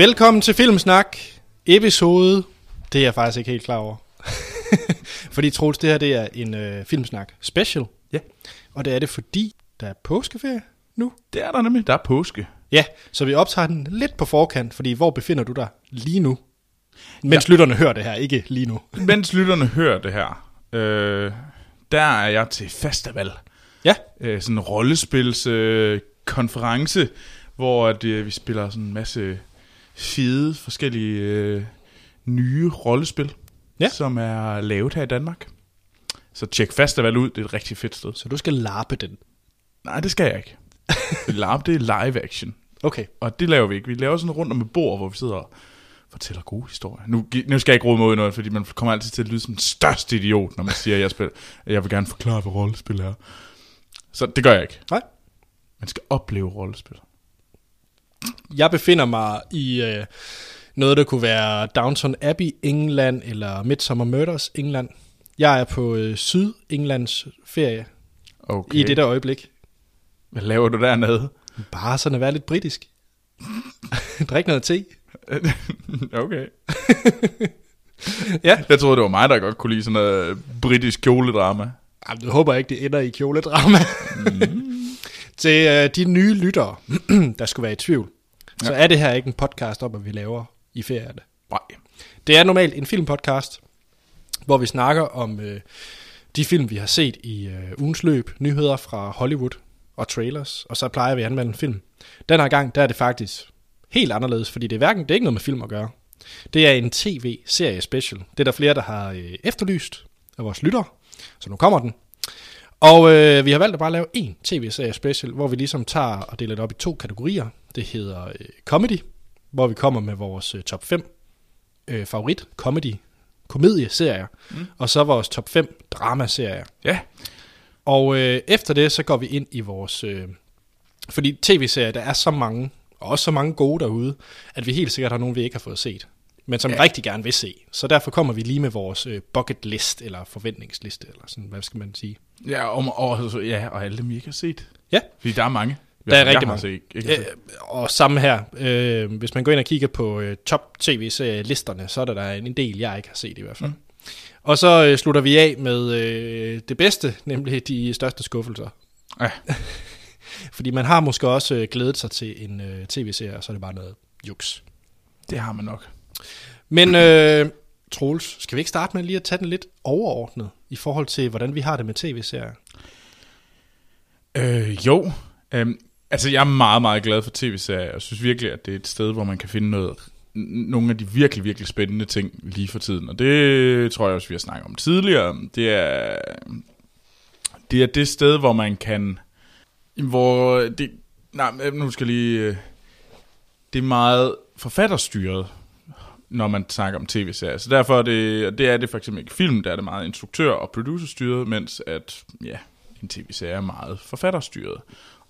Velkommen til Filmsnak, episode, det er jeg faktisk ikke helt klar over. fordi Troels, det her det er en øh, Filmsnak special. Ja. Og det er det fordi, der er påskeferie nu. Det er der nemlig. Der er påske. Ja, så vi optager den lidt på forkant, fordi hvor befinder du dig lige nu? Mens ja. lytterne hører det her, ikke lige nu. Mens lytterne hører det her, øh, der er jeg til festival. Ja, Øh, sådan en rollespils øh, konference, hvor at, øh, vi spiller sådan en masse fede forskellige øh, nye rollespil, Ja. som er lavet her i Danmark. Så tjek festival ud, det er et rigtig fedt sted. så du skal larpe den. Nej, det skal jeg ikke. LARP, det er live action. Okay, Og det laver vi ikke. Vi laver sådan rundt om et bord, hvor vi sidder og fortæller gode historier. Nu, nu skal jeg ikke råde mod noget, fordi man kommer altid til at lyde som den største idiot, når man siger, at jeg, spiller, at jeg vil gerne forklare, hvad rollespil er. Så det gør jeg ikke. nej. Man skal opleve rollespil. Jeg befinder mig i øh, noget, der kunne være Downton Abbey, England, eller Midsummer Murders, England. Jeg er på øh, Syd-Englands ferie Okay. i det der øjeblik. Hvad laver du dernede? Bare sådan at være lidt britisk. Drik noget te. okay. Ja. Jeg troede, det var mig, der godt kunne lide sådan noget britisk kjoledrama. Jamen, jeg håber ikke, det ender i kjoledrama. Mm. Til øh, de nye lyttere, der skulle være i tvivl, så er det her ikke en podcast om, hvad vi laver i ferierne. Nej. Det er normalt en filmpodcast, hvor vi snakker om øh, de film, vi har set i øh, ugens løb, nyheder fra Hollywood og trailers, og så plejer vi at anmelde en film. Den her gang, der er det faktisk helt anderledes, fordi det er hverken det er ikke noget med film at gøre. Det er en tv-serie special. Det er der flere, der har øh, efterlyst af vores lyttere, så nu kommer den. Og øh, vi har valgt at bare lave en tv-serie special, hvor vi ligesom tager og deler det op i to kategorier. Det hedder øh, comedy, hvor vi kommer med vores øh, top 5 øh, favorit comedy komedieserier, mm. og så vores top 5 dramaserier. Ja. Og øh, efter det, så går vi ind i vores... Øh, fordi tv-serier, der er så mange, og også så mange gode derude, at vi helt sikkert har nogen, vi ikke har fået set, men som ja. Rigtig gerne vil se. Så derfor kommer vi lige med vores øh, bucket list, eller forventningsliste, eller sådan, hvad skal man sige. Ja, og, og, ja, og alle dem, I ikke har set. Ja. Fordi der er mange. Der er rigtig mange. Set, ikke set. Øh, og samme her, øh, hvis man går ind og kigger på øh, top tv-serielisterne, så er der, der er en del, jeg ikke har set i hvert fald. Mm. Og så øh, slutter vi af med øh, det bedste, nemlig de største skuffelser. Ja. Fordi man har måske også øh, glædet sig til en øh, tv-serie, og så er det bare noget juks. Det har man nok. Men øh, Troels, skal vi ikke starte med lige at tage den lidt overordnet i forhold til, hvordan vi har det med tv-serier? Øh, jo. Øhm, altså, jeg er meget, meget glad for tv-serier. Jeg synes virkelig, at det er et sted, hvor man kan finde noget, nogle af de virkelig, virkelig spændende ting lige for tiden. Og det tror jeg også, vi har snakket om tidligere. Det er det, er det sted, hvor man kan... Hvor det... Nej, nu skal jeg lige... Øh, det er meget forfatterstyret, når man snakker om tv-serier. Så derfor er det, det er det for eksempel ikke film, der er det meget instruktør- og producerstyret, mens at, ja, en tv-serie er meget forfatterstyret.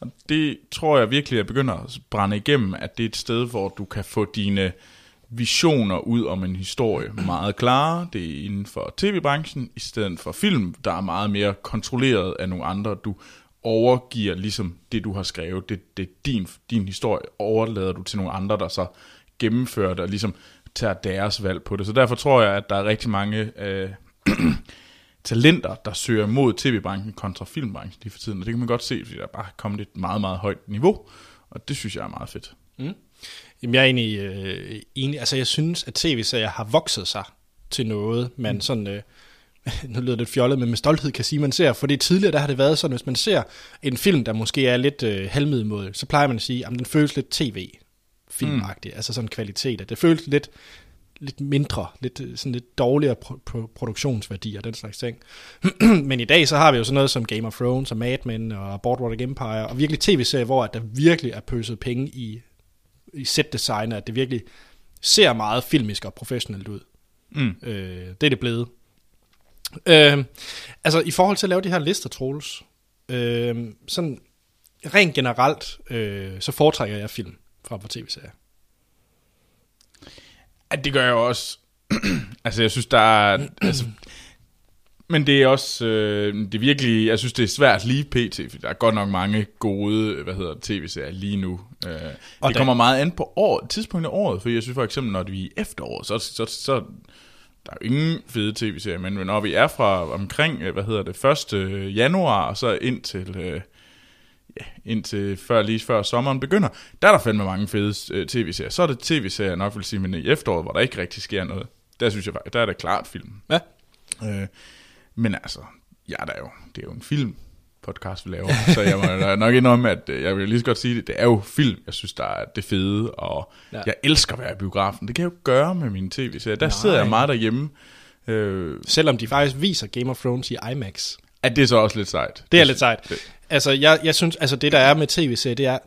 Og det tror jeg virkelig, at begynder at brænde igennem, at det er et sted, hvor du kan få dine visioner ud om en historie meget klare. Det er inden for tv-branchen, i stedet for film, der er meget mere kontrolleret af nogle andre. Du overgiver ligesom det, du har skrevet. Det, det er din, din historie, overlader du til nogle andre, der så gennemfører det og ligesom tager deres valg på det. Så derfor tror jeg, at der er rigtig mange øh, talenter, der søger mod tv-branchen kontra filmbranchen lige for tiden. Og det kan man godt se, fordi der er bare kommet et meget, meget højt niveau. Og det synes jeg er meget fedt. Jamen, jeg er egentlig øh, enig. Altså, jeg synes, at tv-serier har vokset sig til noget, man mm. sådan... Øh, nu lyder det lidt fjollet, men med stolthed kan sige, man ser. Fordi tidligere, der har det været sådan, hvis man ser en film, der måske er lidt øh, halvmiddelmåde, så plejer man at sige, at den føles lidt tv-filmagtig. Mm. Altså sådan kvalitet. Det føles lidt, lidt mindre, lidt, sådan lidt dårligere pro- produktionsværdi og den slags ting. men i dag, så har vi jo sådan noget som Game of Thrones og Mad Men og Boardwalk Empire, og virkelig tv-serier, hvor at der virkelig er pøset penge i i setdesign, at det virkelig ser meget filmisk og professionelt ud. Mm. Øh, det er det blevet. Øh, altså, i forhold til at lave de her lister, Troels, øh, sådan rent generelt, øh, så foretrækker jeg film frem for tv-serier. Ja, det gør jeg også. altså, jeg synes, der er... altså, Men det er også, øh, det er virkelig, jeg synes det er svært lige pt, for der er godt nok mange gode, hvad hedder det, tv-serier lige nu. Øh, det der- kommer meget an på år, tidspunktet af året, for jeg synes for eksempel, når vi er i efteråret, så, så, så der er jo ingen fede tv-serier, men når vi er fra omkring, øh, hvad hedder det, 1. januar, og så ind til, øh, indtil før, lige før sommeren begynder, der er der fandme mange fede øh, tv-serier. Så er det tv-serier nok vil sige, men i efteråret, hvor der ikke rigtig sker noget, der synes jeg faktisk, der er det klart film. Ja. Øh, men altså, ja, der er jo, det er jo en film podcast, vi laver, så jeg må nok indrømme, at øh, jeg vil lige så godt sige det, det er jo film, jeg synes, der er det fede, og ja. jeg elsker at være i biografen. Det kan jeg jo gøre med mine tv-serier. Der Nej. sidder jeg meget derhjemme. Øh, Selvom de faktisk viser Game of Thrones i IMAX. At det er så også lidt sejt. Det er lidt sejt. Det- Altså, jeg, jeg synes, altså det der er med tv-serier, det er,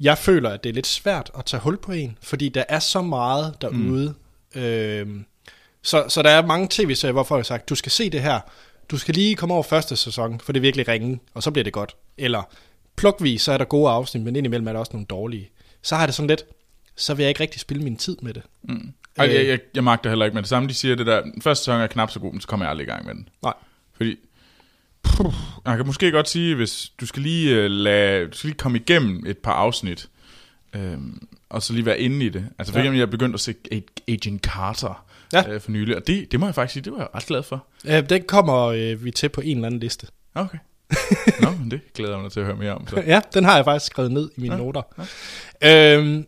jeg føler, at det er lidt svært at tage hul på en, fordi der er så meget derude. Mm. Øhm, så, så der er mange tv-serier, hvor folk har sagt, du skal se det her, du skal lige komme over første sæson, for det er virkelig ringe, og så bliver det godt. Eller plukvis, så er der gode afsnit, men indimellem er der også nogle dårlige. Så har det sådan lidt, så vil jeg ikke rigtig spille min tid med det. Mm. Ej, jeg, jeg, jeg magter heller ikke med det samme. De siger det der, første sæson er knap så god, men så kommer jeg aldrig i gang med den. Nej. Fordi, puh, jeg kan måske godt sige, hvis du skal lige, uh, lade, du skal lige komme igennem et par afsnit, øhm, og så lige være inde i det. Altså for Ja. eksempel, jeg er begyndt at se Agent Carter Ja. øh, for nylig, og det, det må jeg faktisk sige, det var jeg ret glad for. Øh, den kommer øh, vi til på en eller anden liste. Okay. Nå, men det glæder jeg mig til at høre mere om. Så. Ja, den har jeg faktisk skrevet ned i mine ja, noter. Ja. Øhm,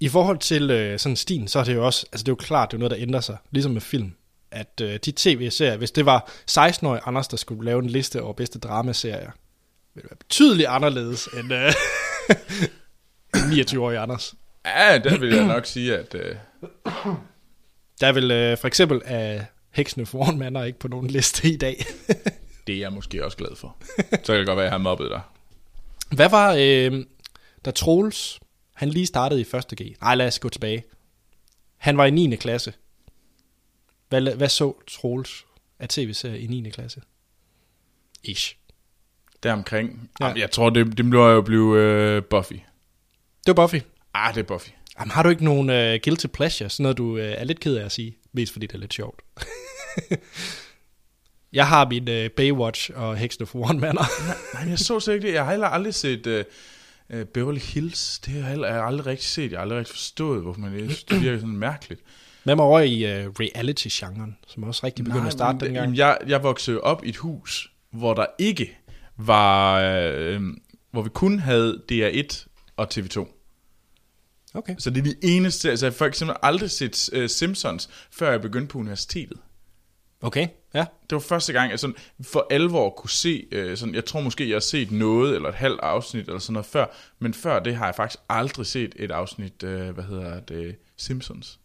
I forhold til øh, sådan stilen, så er det jo også, altså det er jo klart, det er noget, der ændrer sig, ligesom med film. At øh, de tv-serier, hvis det var 16-årige Anders, der skulle lave en liste over bedste dramaserier, ville det være betydeligt anderledes end øh, 29-årige Anders. Ja, der vil jeg nok sige, at... Øh, Der vil øh, for eksempel af Heksene foran mander ikke på nogen liste i dag. det er jeg måske også glad for. Så kan det godt være, at jeg har mobbet dig. Hvad var, øh, da Troels, han lige startede i 1. G. Nej, lad os gå tilbage. Han var i 9. klasse. Hvad, hvad så Troels af tv-serier i 9. klasse? Ish. Deromkring. Ja. Ja. Jeg tror, det, det bliver jo blive øh, Buffy. Det var Buffy. Ah, det er Buffy. Jamen, har du ikke nogen uh, guilty pleasure? Sådan noget, du uh, er lidt ked af at sige. Mest fordi det er lidt sjovt. jeg har min uh, Baywatch og Heksene for One Manor. Nej, jeg så så ikke det. Jeg har heller aldrig set øh, øh, Beverly Hills. Det har jeg, aldrig rigtig set. Jeg har aldrig rigtig forstået, hvorfor man det virker sådan mærkeligt. Hvad med over i uh, reality-genren, som også rigtig begyndte at starte dengang? men Jeg, jeg voksede op i et hus, hvor der ikke var... Øh, hvor vi kun havde DR1 og TV2. Okay. Så det er de eneste... Altså, jeg har for eksempel aldrig set øh, Simpsons, før jeg begyndte på universitetet. Okay, ja. Det var første gang, jeg sådan for alvor kunne se, øh, sådan, jeg tror måske, jeg har set noget, eller et halvt afsnit, eller sådan noget før, men før det har jeg faktisk aldrig set et afsnit, øh, hvad hedder det, Simpsons.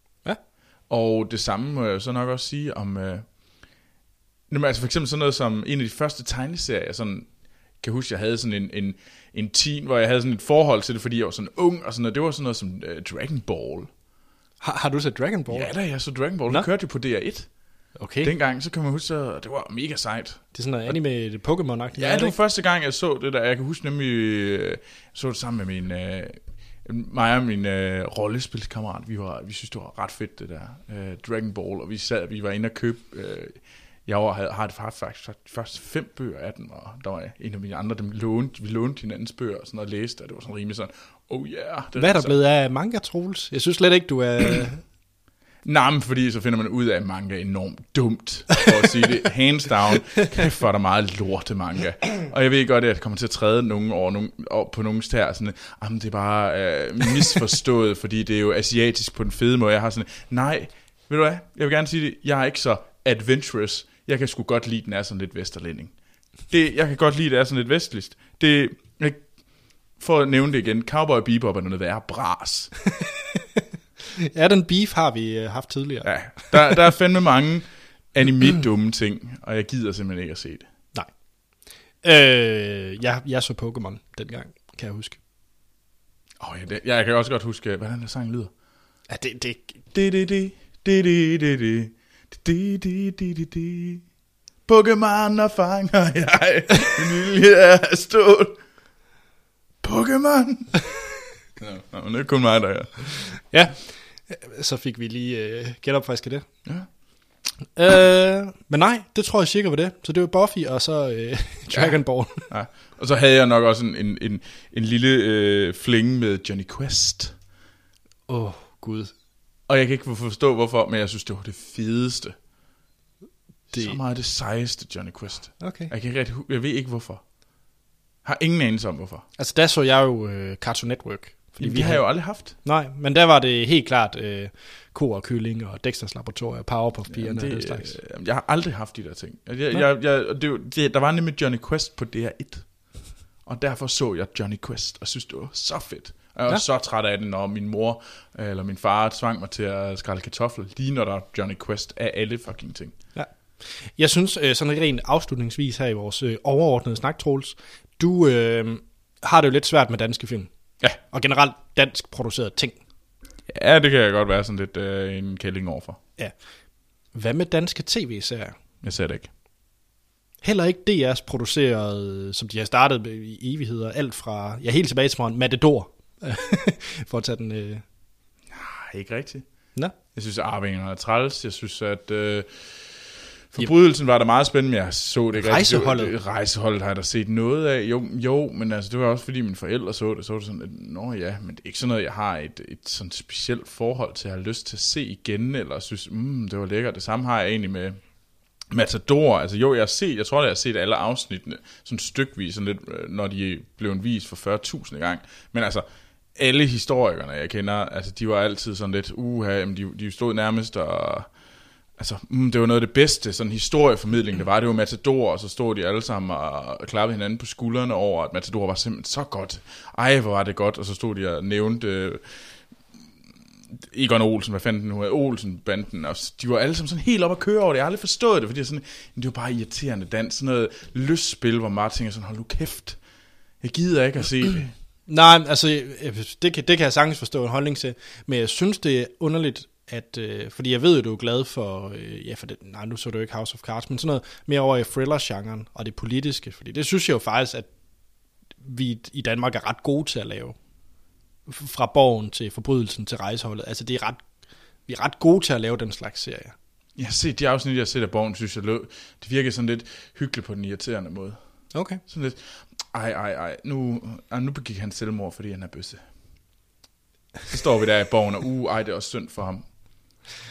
Og det samme må jeg så nok også sige om, øh, jamen, altså for eksempel sådan noget som en af de første tegneserier, sådan, kan huske, jeg havde sådan en, en, en teen, hvor jeg havde sådan et forhold til det, fordi jeg var sådan ung, og sådan noget, det var sådan noget som øh, Dragon Ball. Har, har du set Dragon Ball? Ja da, jeg så Dragon Ball, Nå. det kørte jo på DR1. Okay. Dengang, så kan man huske, at det var mega sejt. Det er sådan noget anime det Pokémon-agtigt. Ja, det var første gang, jeg så det der. Jeg kan huske nemlig, øh, jeg så det sammen med min, øh, mig og min øh, rollespilskammerat. Vi, var, vi synes, det var ret fedt, det der øh, Dragon Ball. Og vi sad, vi var inde og købe, øh, jeg var, havde, har faktisk, først fem bøger af den, og der var en af mine andre, dem lånte, vi lånte hinandens bøger og sådan noget, og læste, og det var sådan rimelig sådan, oh yeah. Det Hvad er der så- blevet af manga, Troels? Jeg synes slet ikke, du er... Nej, men fordi så finder man ud af, at manga er enormt dumt, for at sige det. Hands down, kæft hvor der meget lorte manga. Og jeg ved godt, at jeg kommer til at træde nogen over, nogen, over på nogen stær, sådan, jamen det er bare øh, misforstået, fordi det er jo asiatisk på den fede måde. Jeg har sådan, nej, ved du hvad, jeg vil gerne sige det, jeg er ikke så adventurous. Jeg kan sgu godt lide, den er sådan lidt vesterlænding. Det, jeg kan godt lide, det er sådan lidt vestligst. Det, jeg, for at nævne det igen, Cowboy Bebop er noget værre bras ja, den beef har vi uh, haft tidligere. Ja, der, der er fandme mange anime-dumme ting, og jeg gider simpelthen ikke at se det. Nej. Øh, jeg, jeg så Pokémon dengang, kan jeg huske. Åh, oh, ja, det, jeg kan også godt huske, hvordan der sang lyder. Ja, det, det, Det, det, det, det, det, det, det, det, det, det, det, det. Pokémon og fanger jeg, vilje er af stål. Pokémon. Nå, nå, men det er kun mig, der er. ja, så fik vi lige uh, genopfrisket det. Ja. Øh, men nej, det tror jeg cirka var det. Så det var Buffy og så øh, Dragon Ball. Ja. Og så havde jeg nok også en, en, en, en lille øh, fling med Johnny Quest. Åh, oh, gud. Og jeg kan ikke forstå hvorfor, men jeg synes, det var det fedeste. Det... Så meget det sejeste Johnny Quest. Okay. Jeg, kan ikke jeg ved ikke hvorfor. Har ingen anelse om hvorfor. Altså, der så jeg jo øh, Cartoon Network. Fordi vi har jo aldrig haft. Nej, men der var det helt klart øh, ko og kylling og Dexters Laboratorium, Powerpuff Pigerne og den det, slags. øh, jeg har aldrig haft de der ting. Jeg, jeg, jeg, jeg, det, det, der var nemlig Johnny Quest på DR1. Og derfor så jeg Johnny Quest, og synes, det var så fedt. Jeg var Ja. ja. så træt af det, når min mor øh, eller min far tvang mig til at skrælle kartofler, lige når der er Johnny Quest af alle fucking ting. Jeg synes, øh, sådan rent afslutningsvis her i vores overordnede snak, Troels, du øh, har det jo lidt svært med danske film. Ja. Og generelt dansk produceret ting. Ja, det kan jeg godt være sådan lidt øh, en kælling overfor. Ja. Hvad med danske tv-serier? Jeg ser det ikke. Heller ikke DR's produceret, som de har startet med i evigheder, alt fra, ja helt tilbage til morgen, Matador, for at tage den, øh, Nej, ikke rigtigt. Nå. Jeg synes, at Arvingerne er træls. Jeg synes, at øh, forbrydelsen var der meget spændende, men jeg så det ikke Rejseholdet. rigtigt. Det- Rejseholdet har jeg da set noget af. Jo, jo, men altså, det var også fordi mine forældre så det. Så var det sådan, at, nå ja, men det er ikke sådan noget, jeg har et, et sådan specielt forhold til, at jeg har lyst til at se igen, eller synes, mm, det var lækkert. Det samme har jeg egentlig med Matador. Altså jo, jeg har set, jeg tror, jeg har set alle afsnittene sådan stykvis, sådan lidt, øh, når de blev vist for 40.000 gang. Men altså, alle historikerne, jeg kender, altså de var altid sådan lidt, uha, de, de stod nærmest og... Altså, mm, det var noget af det bedste, sådan historieformidling, det var. Det var Matador, og så stod de alle sammen og klappede hinanden på skuldrene over, at Matador var simpelthen så godt. Ej, hvor var det godt. Og så stod de og nævnte øh, Egon Olsen, hvad fanden nu er, Olsen-banden, og de var alle sammen sådan helt op at køre over det. Jeg har aldrig forstået det, fordi sådan, det var bare irriterende dans, sådan noget lystspil, hvor Martin er sådan, hold nu kæft, jeg gider ikke at se det. Nej, altså, det kan, det kan jeg sagtens forstå en holdning til, men jeg synes, det er underligt, at, øh, fordi jeg ved jo, du er glad for, øh, ja, for det, nej, nu så du ikke House of Cards, men sådan noget mere over i thriller-genren og det politiske, fordi det synes jeg jo faktisk, at vi i Danmark er ret gode til at lave. Fra borgen til forbrydelsen til rejseholdet. Altså, det er ret, vi er ret gode til at lave den slags serier. Jeg har set de afsnit, jeg har set af Borgen, synes jeg, det virker sådan lidt hyggeligt på den irriterende måde. Okay. Sådan lidt, ej, ej, ej, nu, ej, nu begik han selvmord, fordi han er bøsse. Så står vi der i borgen, og uh, ej, det er også synd for ham.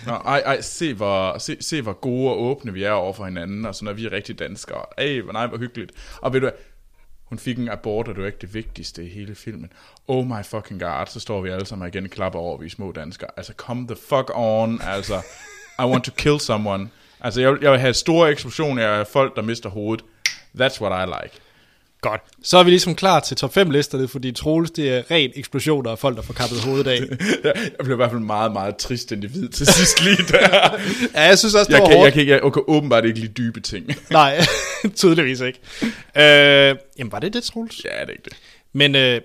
Nå, ej, ej, se hvor, se, se hvor gode og åbne vi er over for hinanden, og sådan er vi er rigtig danskere. Ej, hvor nej, hvor hyggeligt. Og ved du hvad, hun fik en abort, og det var ikke det vigtigste i hele filmen. Oh my fucking god, så står vi alle sammen igen og klapper over, vi er små danskere. Altså, come the fuck on, altså. I want to kill someone. Altså, jeg vil, jeg vil have store eksplosioner af folk, der mister hovedet. That's what I like. Godt. Så er vi ligesom klar til top 5 listerne, fordi Troels, det er ren eksplosioner af folk, der får kappet hovedet af. Jeg blev i hvert fald meget, meget trist individ til sidst lige der. ja, jeg synes også, det Jeg var kan, jeg hårdt. kan, jeg, jeg kan åbenbart ikke lide dybe ting. Nej, tydeligvis ikke. Øh, jamen, var det det, Troels? ja, det er ikke det. Men øh,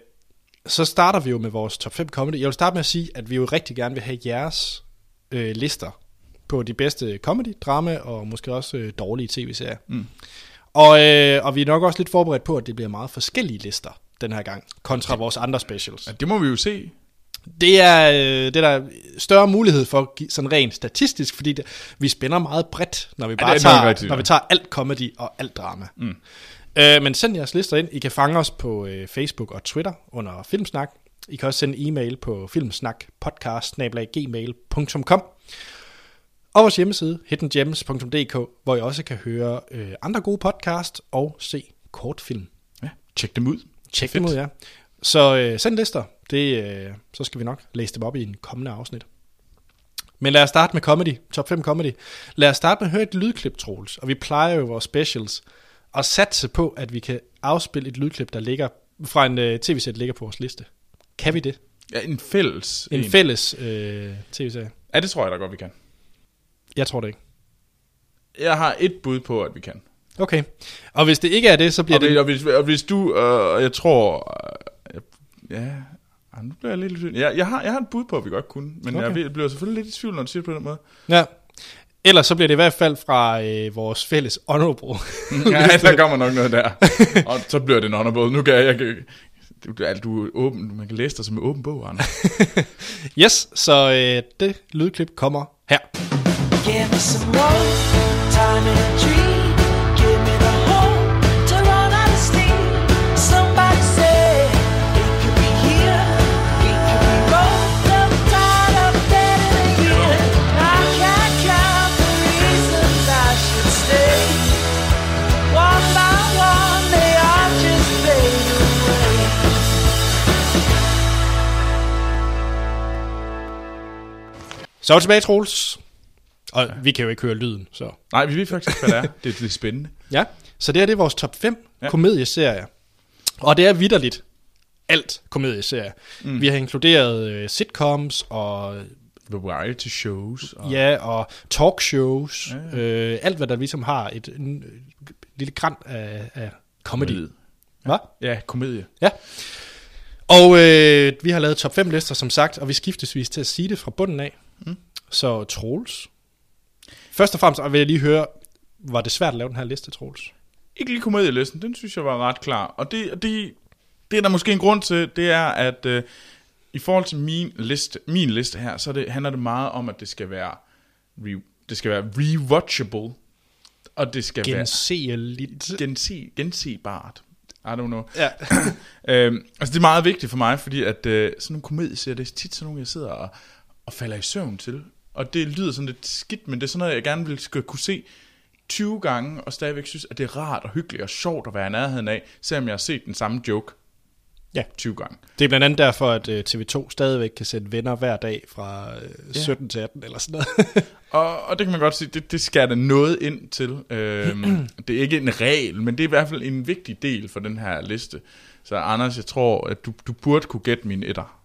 så starter vi jo med vores top 5 comedy. Jeg vil starte med at sige, at vi jo rigtig gerne vil have jeres øh, lister på de bedste comedy, drama og måske også øh, dårlige tv-serier. Mm. Og, øh, og vi er nok også lidt forberedt på, at det bliver meget forskellige lister den her gang, kontra vores andre specials. Ja, det må vi jo se. Det er, øh, det er der større mulighed for sådan rent statistisk, fordi det, vi spænder meget bredt, når vi bare nok tager, rigtigt, når ja. vi tager alt comedy og alt drama. Mm. Øh, men send jeres lister ind. I kan fange os på øh, Facebook og Twitter under Filmsnak. I kan også sende e-mail på filmsnakpodcast.gmail.com og vores hjemmeside hiddengems.dk, hvor I også kan høre øh, andre gode podcast og se kortfilm. Ja, tjek dem ud. Tjek Fedt. dem ud, ja. Så øh, send lister. Det, øh, så skal vi nok læse dem op i en kommende afsnit. Men lad os starte med comedy. Top 5 comedy. Lad os starte med at høre et lydklip, Troels. Og vi plejer jo vores specials at satse på, at vi kan afspille et lydklip, der ligger fra en øh, tv-serie, der ligger på vores liste. Kan vi det? Ja, en fælles. En fælles øh, tv-serie? Ja, det tror jeg da godt, vi kan. Jeg tror det ikke. Jeg har et bud på, at vi kan. Okay. Og hvis det ikke er det, så bliver Og, hvis, det... og, hvis, og hvis du, øh, jeg tror, øh, ja, ah, nu bliver jeg lidt i tvivl. Jeg, jeg, har, jeg har et bud på, at vi godt kunne, men okay. Jeg bliver selvfølgelig lidt i tvivl, når du siger det på den måde. Ja. Ellers så bliver det i hvert fald fra øh, vores fælles honorable. ja, der kommer nok noget der. Og så bliver det en honorable. Nu kan jeg, jeg kan, du, altså, du er åben, man kan læse dig som en åben bog, Anders. Yes, så øh, det lydklip kommer her. Give me some more time in a. Give me the hope to run out of steam. Somebody said could be here. We could be both. I can't count the reasons I should stay. One by one, they all just fade away. Så er tilbage, Troels. Og ja. vi kan jo ikke høre lyden, så... Nej, vi ved faktisk ikke, hvad det er. Det er lidt spændende. Ja, så det her det er vores top 5 Ja. ja. komedieserier. Og det er vidderligt alt komedieserier. Mm. Vi har inkluderet øh, sitcoms og Variety shows. Og... ja og talkshows. Ja. Øh, alt hvad der ligesom har et en, øh, lille græn af, af comedy. Komedie. Hvad? Ja, komedie. Ja. Og øh, vi har lavet top 5 lister, som sagt, og vi skiftesvis til at sige det fra bunden af. Mm. Så Troels. Først og fremmest vil jeg lige høre, var det svært at lave den her liste, Troels? Ikke lige komedielisten, den synes jeg var ret klar. Og det, det, det er der måske en grund til, det er, at øh, i forhold til min liste, min liste her, så det, handler det meget om, at det skal være, re, det skal være rewatchable, og det skal Genseeligt. være gense, gensebart. I don't know. Ja. øhm, altså det er meget vigtigt for mig, fordi at øh, sådan nogle komedieserier, det er tit sådan nogle, jeg sidder og, og falder i søvn til. Og det lyder sådan lidt skidt, men det er sådan noget, jeg gerne vil skal kunne se 20 gange, og stadigvæk synes, at det er rart og hyggeligt og sjovt at være i nærheden af, selvom jeg har set den samme joke Ja. 20 gange. Det er blandt andet derfor, at øh, TV2 stadigvæk kan sætte venner hver dag fra øh, Ja. 17 til 18 eller sådan noget. Og, og det kan man godt sige, det, det skal der noget ind til. Øhm, det er ikke en regel, men det er i hvert fald en vigtig del for den her liste. Så Anders, jeg tror, at du, du burde kunne gætte min etter.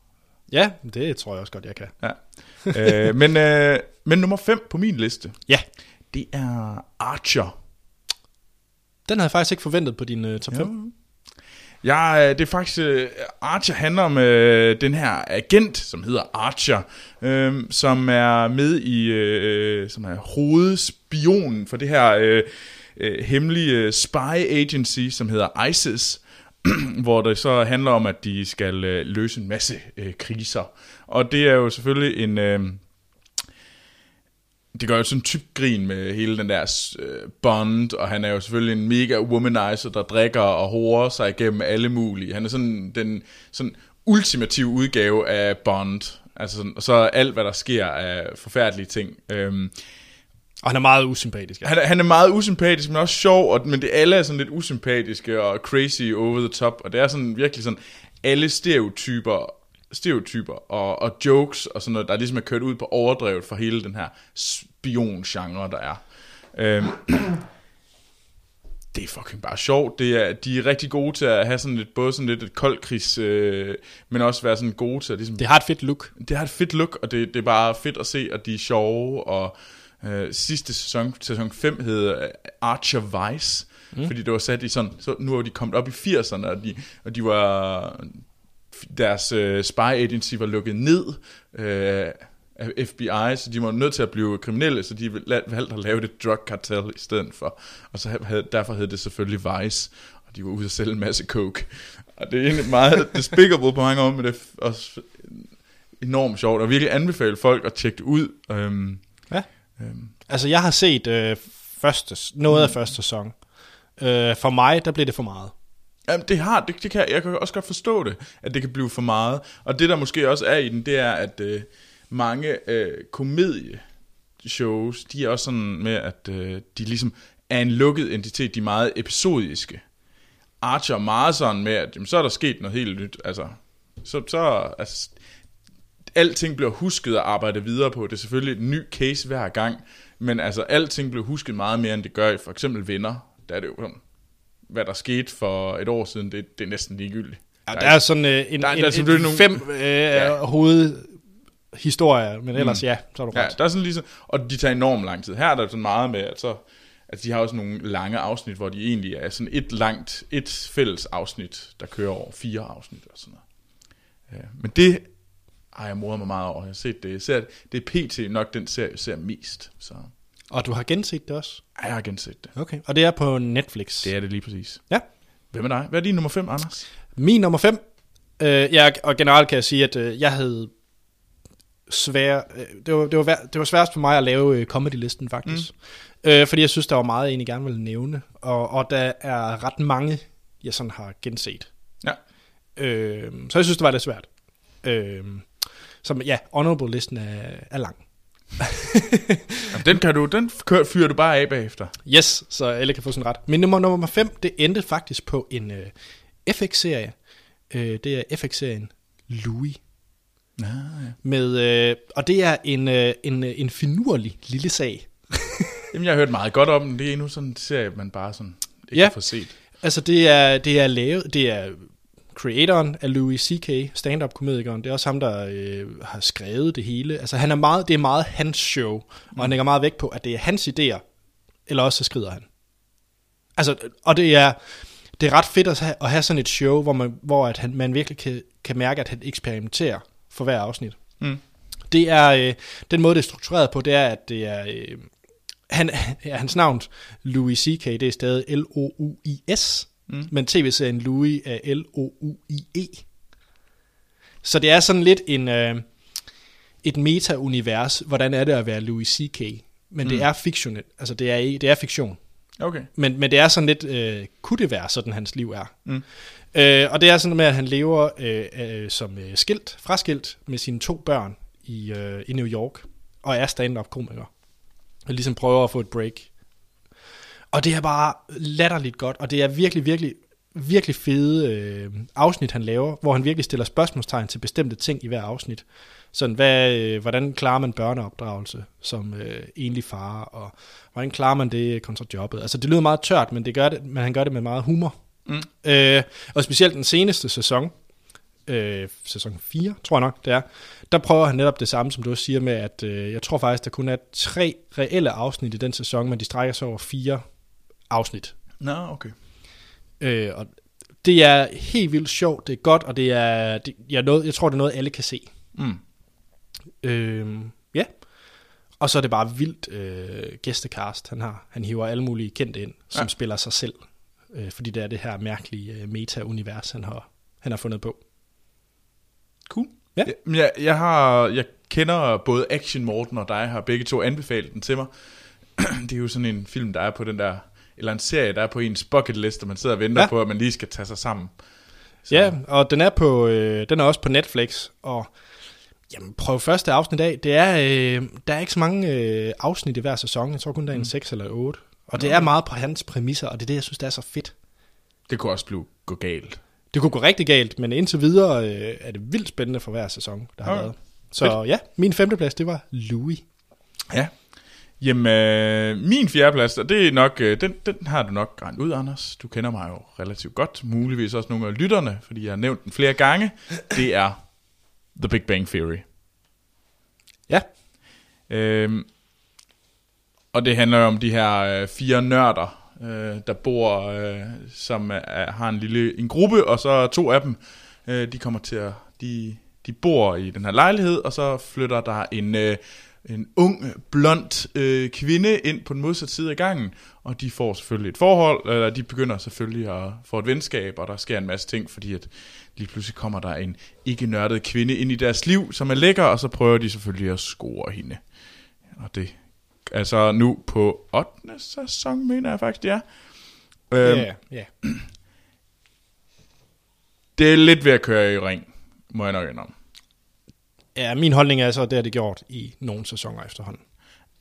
Ja, det tror jeg også godt, jeg kan. Ja. øh, men, øh, men nummer 5 på min liste, Ja, det er Archer. den havde jeg faktisk ikke forventet på din øh, top 5. Ja, øh, det er faktisk, øh, Archer handler om øh, den her agent, som hedder Archer, øh, som er med i, øh, som er hovedspionen for det her øh, øh, hemmelige øh, spy agency, som hedder ISIS, hvor det så handler om, at de skal øh, løse en masse øh, kriser. Og det er jo selvfølgelig en... Øh, det gør jo sådan typ grin med hele den der øh, Bond, og han er jo selvfølgelig en mega womanizer, der drikker og horer sig igennem alle mulige. Han er sådan den sådan ultimative udgave af Bond. Altså sådan, og så alt, hvad der sker af forfærdelige ting. Øhm, og han er meget usympatisk. Ja. han, er, han er meget usympatisk, men også sjov, og, men det alle er sådan lidt usympatiske og crazy over the top, og det er sådan virkelig sådan alle stereotyper stereotyper og, og jokes og sådan noget, der ligesom er kørt ud på overdrevet for hele den her spion-genre, der er. Øhm, det er fucking bare sjovt. Det er, de er rigtig gode til at have sådan lidt, både sådan lidt et koldkrigs, øh, men også være sådan gode til at ligesom, Det har et fedt look. det har et fedt look, og det, det er bare fedt at se, og de er sjove, og øh, sidste sæson, sæson 5 hed øh, Archer Vice, mm. fordi det var sat i sådan, så nu er de kommet op i 80'erne, og de, og de var, deres øh, spy agency var lukket ned øh, af FBI, så de var nødt til at blive kriminelle, så de valgte at lave et drug cartel i stedet for, og så havde, derfor hed det selvfølgelig Vice, og de var ude at sælge en masse coke, og det er egentlig meget despicable på mange måder, men det er også enormt sjovt, og virkelig anbefale folk at tjekke det ud. Øhm. Øhm, Altså, jeg har set øh, første, noget af første sæson. Øh, for mig, der blev det for meget. Jamen, det har, det, det kan, jeg kan også godt forstå det, at det kan blive for meget. Og det, der måske også er i den, det er, at øh, mange øh, komedieshows, de er også sådan med, at øh, de ligesom er en lukket entitet, de er meget episodiske. Archer er meget sådan med, at jamen, så er der sket noget helt nyt. Altså, så, så altså, alting bliver husket og arbejdet videre på. Det er selvfølgelig et ny case hver gang, men altså, alting bliver husket meget mere, end det gør i for eksempel Venner. Der er det jo sådan, hvad der skete for et år siden, det, det er næsten ligegyldigt. Ja, Der der er- er sådan øh, en, der er- en, der er en, en nogle- fem øh, ja. hovedhistorier, men ellers mm. ja, så er du Ja, ret. der er sådan ligesom, og de tager enormt lang tid. Her er der sådan meget med, at så, at de har også nogle lange afsnit, hvor de egentlig er sådan et langt, et fælles afsnit, der kører over fire afsnit og sådan noget. Ja, men det har jeg moret mig meget over. Jeg har set det. Jeg ser, det er pt. nok den serie, jeg ser mest. Så Og du har genset det også? ja, jeg har genset det. Okay. Og det er på Netflix? Det er det lige præcis. Ja. Hvem er dig? Hvad er din nummer 5, Anders? Min nummer 5, øh, ja, og generelt kan jeg sige, at øh, jeg havde svær, øh, det, var, det, var, det var sværest for mig at lave øh, comedy-listen faktisk. Mm. Øh, fordi jeg synes, der var meget, jeg egentlig gerne ville nævne. Og, og der er ret mange, jeg sådan har genset. Ja. Øh, så jeg synes, det var lidt svært. Øh, så ja, honorable-listen er, er lang. Jamen, den, kan du, den kører, fyrer du bare af bagefter. Yes, så alle kan få sådan ret. Men nummer, nummer 5, det endte faktisk på en øh, FX-serie. Øh, det er FX-serien Louis. Ja, ja. Med, øh, og det er en, øh, en, øh, en finurlig lille sag. Jamen, jeg har hørt meget godt om den. Det er endnu sådan en serie, man bare sådan ikke Ja. ja. kan få set. Altså det er, det er lavet, det er creatoren af Louis C.K., stand-up komedikeren, det er også ham, der øh, har skrevet det hele. Altså han er meget, det er meget hans show, og han lægger meget vægt på, at det er hans idéer, eller også så skrider han. Altså, og det er, det er ret fedt at have, at have sådan et show, hvor man, hvor at han, man virkelig kan, kan mærke, at han eksperimenterer for hver afsnit. Mm. Det er, øh, den måde det er struktureret på, det er, at det er, øh, han, ja, hans navn, Louis C.K., det er stadig L-O-U-I-S, mm. men tv-serien Louis er L-O-U-I-E. Så det er sådan lidt en, øh, et meta-univers, hvordan er det at være Louis C.K., men mm. det er fiktionelt, altså det er, det er fiktion. Okay. Men, men det er sådan lidt, øh, kunne det være sådan, hans liv er? Mm. Øh, og det er sådan med, at han lever øh, øh, som øh, skilt, fraskilt med sine to børn i, øh, i New York, og er stand-up komiker. Og ligesom prøver at få et break. Og det er bare latterligt godt, og det er virkelig, virkelig, virkelig fede øh, afsnit, han laver, hvor han virkelig stiller spørgsmålstegn til bestemte ting i hver afsnit. Sådan, hvad, øh, hvordan klarer man børneopdragelse som øh, enlig far, og hvordan klarer man det kontra jobbet? Altså, det lyder meget tørt, men, det gør det, men han gør det med meget humor. Mm. Øh, og specielt den seneste sæson, øh, sæson 4, tror jeg nok, det er, der prøver han netop det samme, som du også siger med, at øh, jeg tror faktisk, der kun er tre reelle afsnit i den sæson, men de strækker sig over fire afsnit. Nå, okay. Øh, og det er helt vildt sjovt, det er godt, og det er, det, jeg, noget, jeg tror, det er noget, alle kan se. Mm. Øh, ja. Og så er det bare vildt øh, gæstecast, han har. Han hiver alle mulige kendte ind, som Ja. spiller sig selv. Øh, fordi det er det her mærkelige øh, meta-univers, han har, han har fundet på. Cool. Ja. Men jeg, jeg, har, jeg kender både Action Morten og dig har begge to anbefalet den til mig. det er jo sådan en film, der er på den der, eller en serie, der er på ens bucket list, og man sidder og venter Ja. på, at man lige skal tage sig sammen. Så. Ja, og den er, på, øh, den er også på Netflix, og jamen, prøv første afsnit af. Det er, øh, der er ikke så mange øh, afsnit i hver sæson. Jeg tror kun, der er en 6 eller 8. Og det er meget på hans præmisser, og det er det, jeg synes, der er så fedt. Det kunne også blive gå galt. Det kunne gå rigtig galt, men indtil videre øh, er det vildt spændende for hver sæson, der har Okay. været. Så ja, min femteplads, det var Louis. Ja. Jamen, øh, min fjerdeplads, og det er nok, øh, den, den har du nok regnet ud, Anders. Du kender mig jo relativt godt, muligvis også nogle af lytterne, fordi jeg har nævnt den flere gange. Det er The Big Bang Theory. Ja, Øhm, og det handler jo om de her øh, fire nørder, øh, der bor, øh, som er, har en lille en gruppe, og så to af dem, øh, de kommer til at, de, de bor i den her lejlighed, og så flytter der en, øh, en ung, blond øh, kvinde ind på den modsatte side af gangen, og de får selvfølgelig et forhold, eller de begynder selvfølgelig at få et venskab, og der sker en masse ting, fordi at lige pludselig kommer der en ikke nørdet kvinde ind i deres liv, som er lækker, og så prøver de selvfølgelig at score hende. Og det altså nu på 8. sæson, mener jeg faktisk, det er. Øhm, ja, ja. Det er lidt ved at køre i ring, må jeg nok indrømme. Ja, min holdning er så, at det har det gjort i nogle sæsoner efterhånden.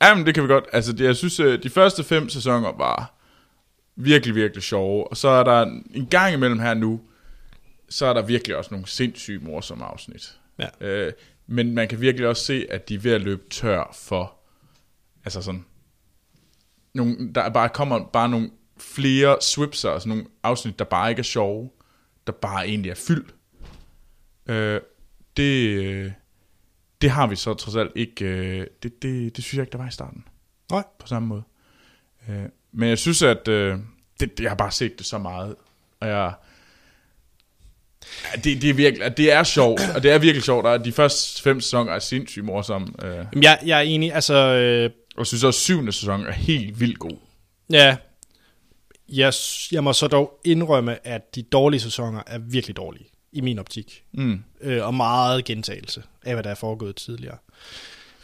Jamen, det kan vi godt. Altså, det, jeg synes, øh, de første fem sæsoner var virkelig, virkelig sjove. Og så er der en gang imellem her nu, så er der virkelig også nogle sindssygt morsomme afsnit. Ja. Øh, men man kan virkelig også se, at de er ved at løbe tør for, altså sådan, nogle, der er bare kommer bare nogle flere swipser, altså nogle afsnit, der bare ikke er sjove, der bare egentlig er fyldt. Øh, det, øh, det har vi så trods alt ikke, øh, det, det, det synes jeg ikke, der var i starten, Nej. på samme måde. Øh, men jeg synes, at øh, det, jeg har bare set det så meget, og jeg, det, det, er virkelig, det er sjovt, og det er virkelig sjovt, og de første fem sæsoner er sindssygt morsomme. Øh, jeg, jeg er enig, altså, øh, og jeg synes også, at syvende sæson er helt vildt god. ja, jeg, jeg må så dog indrømme, at de dårlige sæsoner er virkelig dårlige. I min optik. Mm. Øh, og meget gentagelse af, hvad der er foregået tidligere.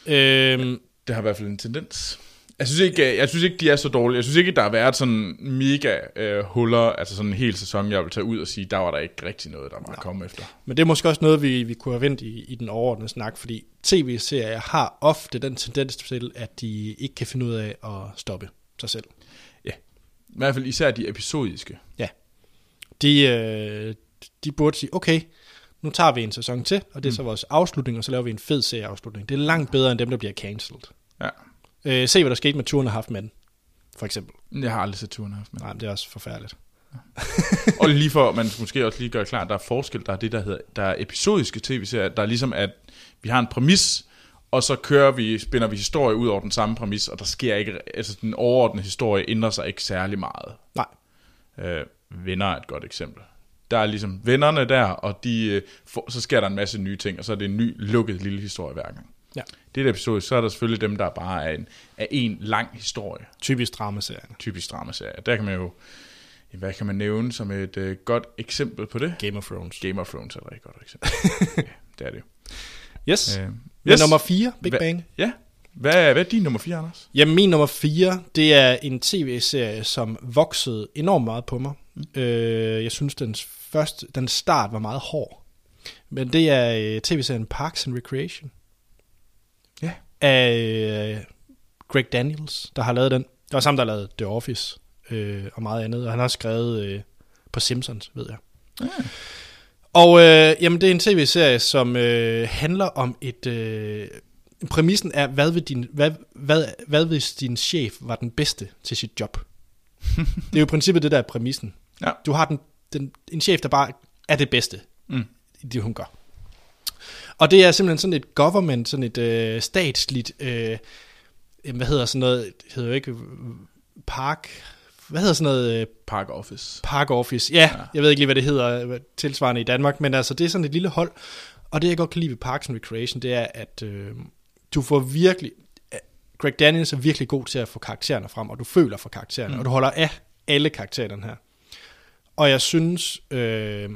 Øh, Det har i hvert fald en tendens. Jeg synes ikke, jeg synes ikke de er så dårlige. Jeg synes ikke, der har været sådan mega øh, huller, altså sådan en hel sæson, jeg vil tage ud og sige, der var der ikke rigtig noget, der var kommet efter. Men det er måske også noget, vi, vi kunne have vendt i, i den overordnede snak, fordi tv-serier har ofte den tendens til, at de ikke kan finde ud af at stoppe sig selv. I hvert fald især de episodiske. Ja. De, øh, de burde sige, okay, nu tager vi en sæson til, og det er så vores afslutning, og så laver vi en fed serieafslutning. Det er langt bedre end dem, der bliver cancelled. Ja. Øh, se, hvad der skete med turen af haft mand, for eksempel. Jeg har aldrig set turen haft med. Nej, det er også forfærdeligt. og lige for, man måske også lige gøre klart, der er forskel, der er det, der hedder, der er episodiske tv-serier, der er ligesom, at vi har en præmis, og så kører vi, spænder vi historie ud over den samme præmis, og der sker ikke, altså den overordnede historie ændrer sig ikke særlig meget. Nej. Øh, venner er et godt eksempel. Der er ligesom vennerne der, og de, øh, får, så sker der en masse nye ting, og så er det en ny, lukket lille historie hver gang. Ja. Det er et episode, så er der selvfølgelig dem, der bare er en, er en lang historie, Typisk dramaserien. typisk dramaserie. Der kan man jo, hvad kan man nævne som et øh, godt eksempel på det? Game of Thrones. Game of Thrones er et rigtig godt eksempel. ja, det er det jo. Yes. Øh, yes. nummer 4, Big Hva- Bang. Ja. Hvad, hvad er din nummer 4, Anders? Jamen, min nummer 4, det er en tv-serie, som voksede enormt meget på mig. Mm. Øh, jeg synes, den første, den start var meget hård. Men det er øh, tv-serien Parks and Recreation. Ja. Af øh, Greg Daniels, der har lavet den. Det var sammen, der har lavet The Office øh, og meget andet. Og han har også skrevet øh, på Simpsons, ved jeg. Ja. Og øh, jamen, det er en tv-serie, som øh, handler om et... Øh, præmissen er, hvad, vil din, hvad, hvad, hvad hvis din chef var den bedste til sit job? det er jo i princippet det, der er præmissen. Ja. Du har den, den, en chef, der bare er det bedste Mm. i det, hun gør. Og det er simpelthen sådan et government, sådan et øh, statsligt, øh, hvad hedder sådan noget, det hedder jo ikke øh, park, hvad hedder sådan noget, øh, Park Office. Park Office. Ja, ja, jeg ved ikke lige, hvad det hedder tilsvarende i Danmark, men altså, det er sådan et lille hold. Og det, jeg godt kan lide ved Parks and Recreation, det er, at øh, du får virkelig... Greg Daniels er virkelig god til at få karaktererne frem, og du føler for karaktererne, mm. og du holder af alle karaktererne her. Og jeg synes, øh,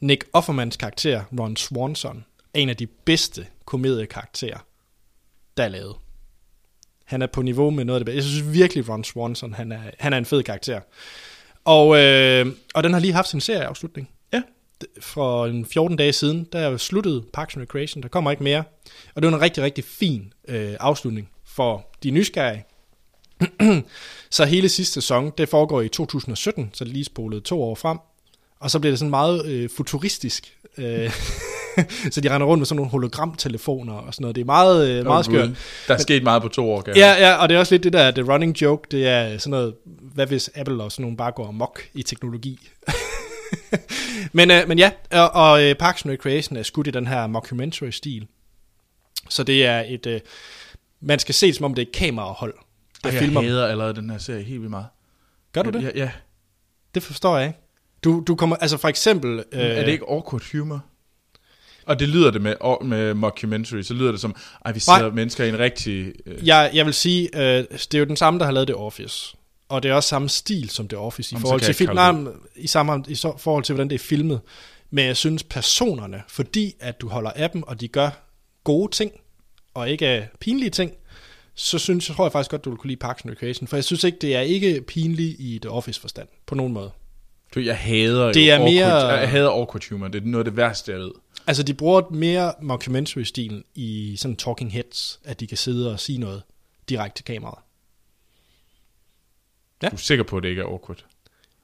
Nick Offermans karakter, Ron Swanson, er en af de bedste komediekarakterer, der er lavet. Han er på niveau med noget af det bedste. Jeg synes virkelig, Ron Swanson, han er, han er en fed karakter. Og, øh, og den har lige haft sin serieafslutning. Ja. For en 14 dage siden, der er sluttet Parks and Recreation. Der kommer ikke mere. Og det var en rigtig, rigtig fin øh, afslutning for de nysgerrige. så hele sidste sæson, det foregår i 2017, så det lige spolet to år frem. Og så bliver det sådan meget øh, futuristisk. Øh, så de render rundt med sådan nogle hologramtelefoner og sådan noget. Det er meget, øh, meget skørt. Der er sket meget på to år, kan Ja, ja, og det er også lidt det der, the running joke, det er sådan noget, hvad hvis Apple og sådan nogle bare går amok i teknologi? men, øh, men ja, og, og øh, Parks and Recreation er skudt i den her mockumentary-stil. Så det er et, øh, man skal se det som om det er et kamerahold, der Ej, filmer. jeg hader allerede den her serie helt vildt meget. Gør du det? Ja, ja. Det forstår jeg ikke. Du, du kommer, altså for eksempel... Øh, Er det ikke awkward humor? Og det lyder det med, med mockumentary, så lyder det som, ej, vi sidder Nej. mennesker i en rigtig... Øh, Jeg, jeg vil sige, øh, det er jo den samme, der har lavet The Office. Og det er også samme stil som The Office i Jamen, forhold til jeg film, nej, i, samme, i så, forhold til, hvordan det er filmet. Men jeg synes, personerne, fordi at du holder af dem, og de gør gode ting, og ikke pinlige ting, så synes jeg, tror jeg faktisk godt, du vil kunne lide Parks and Recreation. For jeg synes ikke, det er ikke pinligt i The Office forstand, på nogen måde. Du, jeg hader Det jo er mere- jeg hader awkward humor. Det er noget af det værste, jeg ved. Altså, de bruger mere mockumentary-stilen i sådan talking heads, at de kan sidde og sige noget direkte til kameraet. Ja. Du er sikker på, at det ikke er awkward?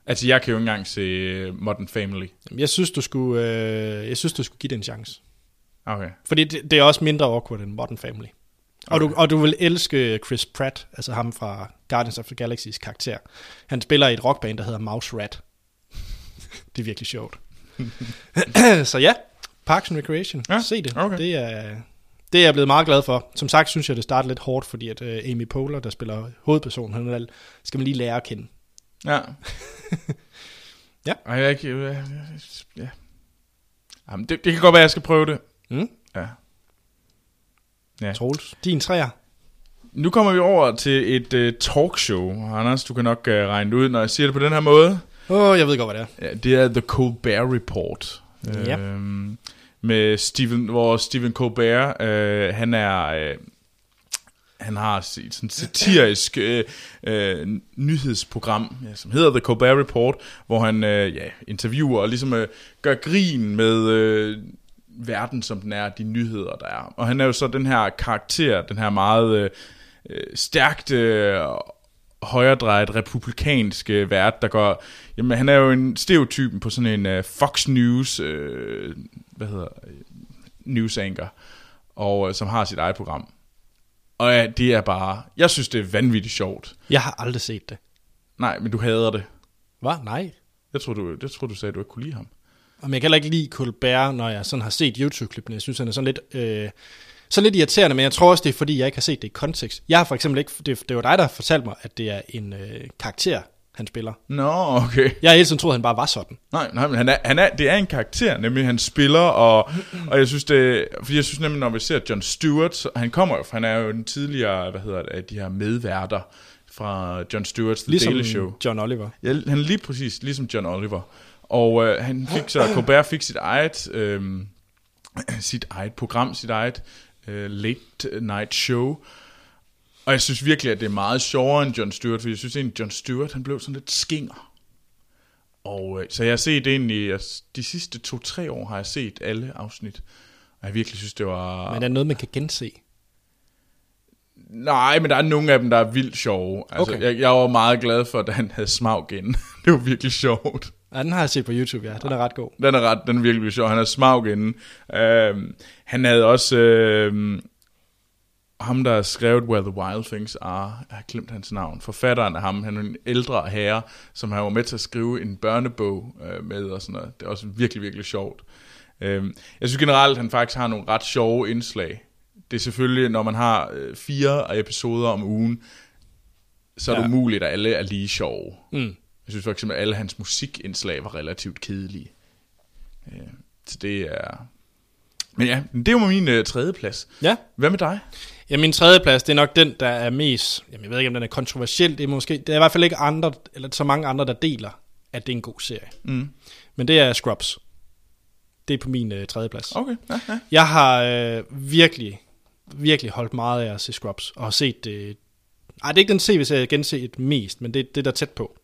Altså, jeg kan jo ikke engang se øh, Modern Family. Jeg synes, du skulle, øh, jeg synes, du skulle give det en chance. Okay. Fordi det, det er også mindre awkward end Modern Family. Og, du, og du vil elske Chris Pratt, altså ham fra Guardians of the Galaxy's karakter. Han spiller i et rockband, der hedder Mouse Rat. det er virkelig sjovt. så ja, Parks and Recreation. Ja, Se det. okay. Det er, det er jeg blevet meget glad for. Som sagt synes jeg, det starter lidt hårdt, fordi at uh, Amy Poehler, der spiller hovedpersonen, han skal man lige lære at kende. Ja. Ja. Ej, jeg er ikke... øh, Ja. Jamen, det, det kan godt være, at jeg skal prøve det. Mm? Ja. Ja. Troels, din træer. Nu kommer vi over til et uh, talkshow. Anders, du kan nok uh, regne det ud, når jeg siger det på den her måde. Åh, oh, jeg ved godt, hvad det er. Ja, det er The Colbert Report, Ja. Øhm, med Stephen, hvor Stephen Colbert, øh, han er... Øh, han har sit sådan satirisk øh, øh, nyhedsprogram, ja, som hedder The Colbert Report, hvor han øh, ja, interviewer og ligesom øh, gør grin med øh, verden, som den er, de nyheder, der er. Og han er jo så den her karakter, den her meget øh, øh, stærkt øh, højredrejet republikanske vært, der går... Jamen, han er jo en stereotypen på sådan en øh, Fox News, øh, hvad hedder øh, news anchor, og øh, som har sit eget program. Og ja, det er bare... Jeg synes, det er vanvittigt sjovt. Jeg har aldrig set det. Nej, men du hader det. Hvad? Nej. Jeg tror, du, jeg tror, du sagde, at du ikke kunne lide ham. Og jeg kan heller ikke lide Colbert, når jeg sådan har set YouTube-klippene. Jeg synes, han er sådan lidt, øh, så lidt irriterende, men jeg tror også, det er fordi, jeg ikke har set det i kontekst. Jeg har for eksempel ikke, det, det var dig, der har fortalt mig, at det er en øh, karakter, han spiller. Nå, okay. Jeg har hele tiden troet, han bare var sådan. Nej, nej, men han er, han er, det er en karakter, nemlig han spiller, og, og jeg synes det, fordi jeg synes nemlig, når vi ser John Stewart, så, han kommer jo, han er jo den tidligere, hvad hedder det, de her medværter fra John Stewart's The Ligesom Daily Show. John Oliver. Ja, han lige præcis, ligesom John Oliver. Og øh, han fik så, Colbert fik sit eget, øh, sit eget program, sit eget øh, late night show. Og jeg synes virkelig, at det er meget sjovere end John Stewart, for jeg synes egentlig, John Stewart, han blev sådan lidt skinger. Og øh, så jeg har set egentlig, jeg, de sidste to-tre år har jeg set alle afsnit. Og jeg virkelig synes, det var... Men er det noget, man kan gense? Nej, men der er nogle af dem, der er vildt sjove. Altså, Okay. jeg, jeg var meget glad for, at han havde smag igen. det var virkelig sjovt. Ja, den har jeg set på YouTube, ja. Den er ret god. Den er ret, den er virkelig sjov. Han er smag inden. Øhm, han havde også øhm, ham, der har skrevet Where the Wild Things Are. Jeg har glemt hans navn. Forfatteren af ham. Han er en ældre herre, som har var med til at skrive en børnebog øh, med og sådan noget. Det er også virkelig, virkelig sjovt. Øhm, jeg synes generelt, at han faktisk har nogle ret sjove indslag. Det er selvfølgelig, når man har øh, fire episoder om ugen, så er det Ja. umuligt, at alle er lige sjove. Mm. Jeg synes for eksempel, at alle hans musikindslag var relativt kedelige. Øh, Så det er... Men ja, det var min øh, tredje plads. Ja. Hvad med dig? Ja, min tredje plads, det er nok den, der er mest, jamen jeg ved ikke, om den er kontroversiel, det er måske, det er i hvert fald ikke andre, eller så mange andre, der deler, at det er en god serie. Mm. Men det er Scrubs. Det er på min øh, tredje plads. Okay, ja, ja. Jeg har øh, virkelig, virkelig holdt meget af at se Scrubs, og har set det... Ej, det er ikke den tv-serie, jeg genset mest, men det er det, der er tæt på.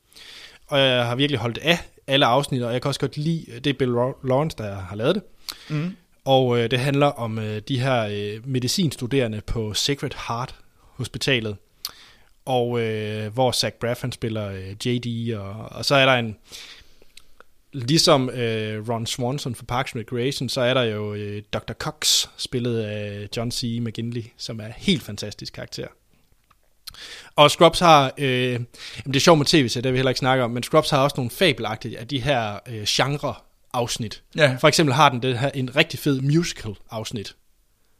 Og jeg har virkelig holdt af alle afsnit, og jeg kan også godt lide, det er Bill Lawrence, der har lavet det. Mm. Og øh, det handler om øh, de her øh, medicinstuderende på Sacred Heart Hospitalet, og øh, hvor Zach Braff han spiller øh, JD, og, og så er der en, ligesom øh, Ron Swanson fra Parks and Recreation, så er der jo øh, Dr. Cox, spillet af John C. McGinley, som er helt fantastisk karakter. Og Scrubs har, øh, jamen det er sjovt med tv, så det vil vi heller ikke snakke om, men Scrubs har også nogle fabelagtige af de her øh, genre-afsnit. ja. For eksempel har den det her, en rigtig fed musical-afsnit.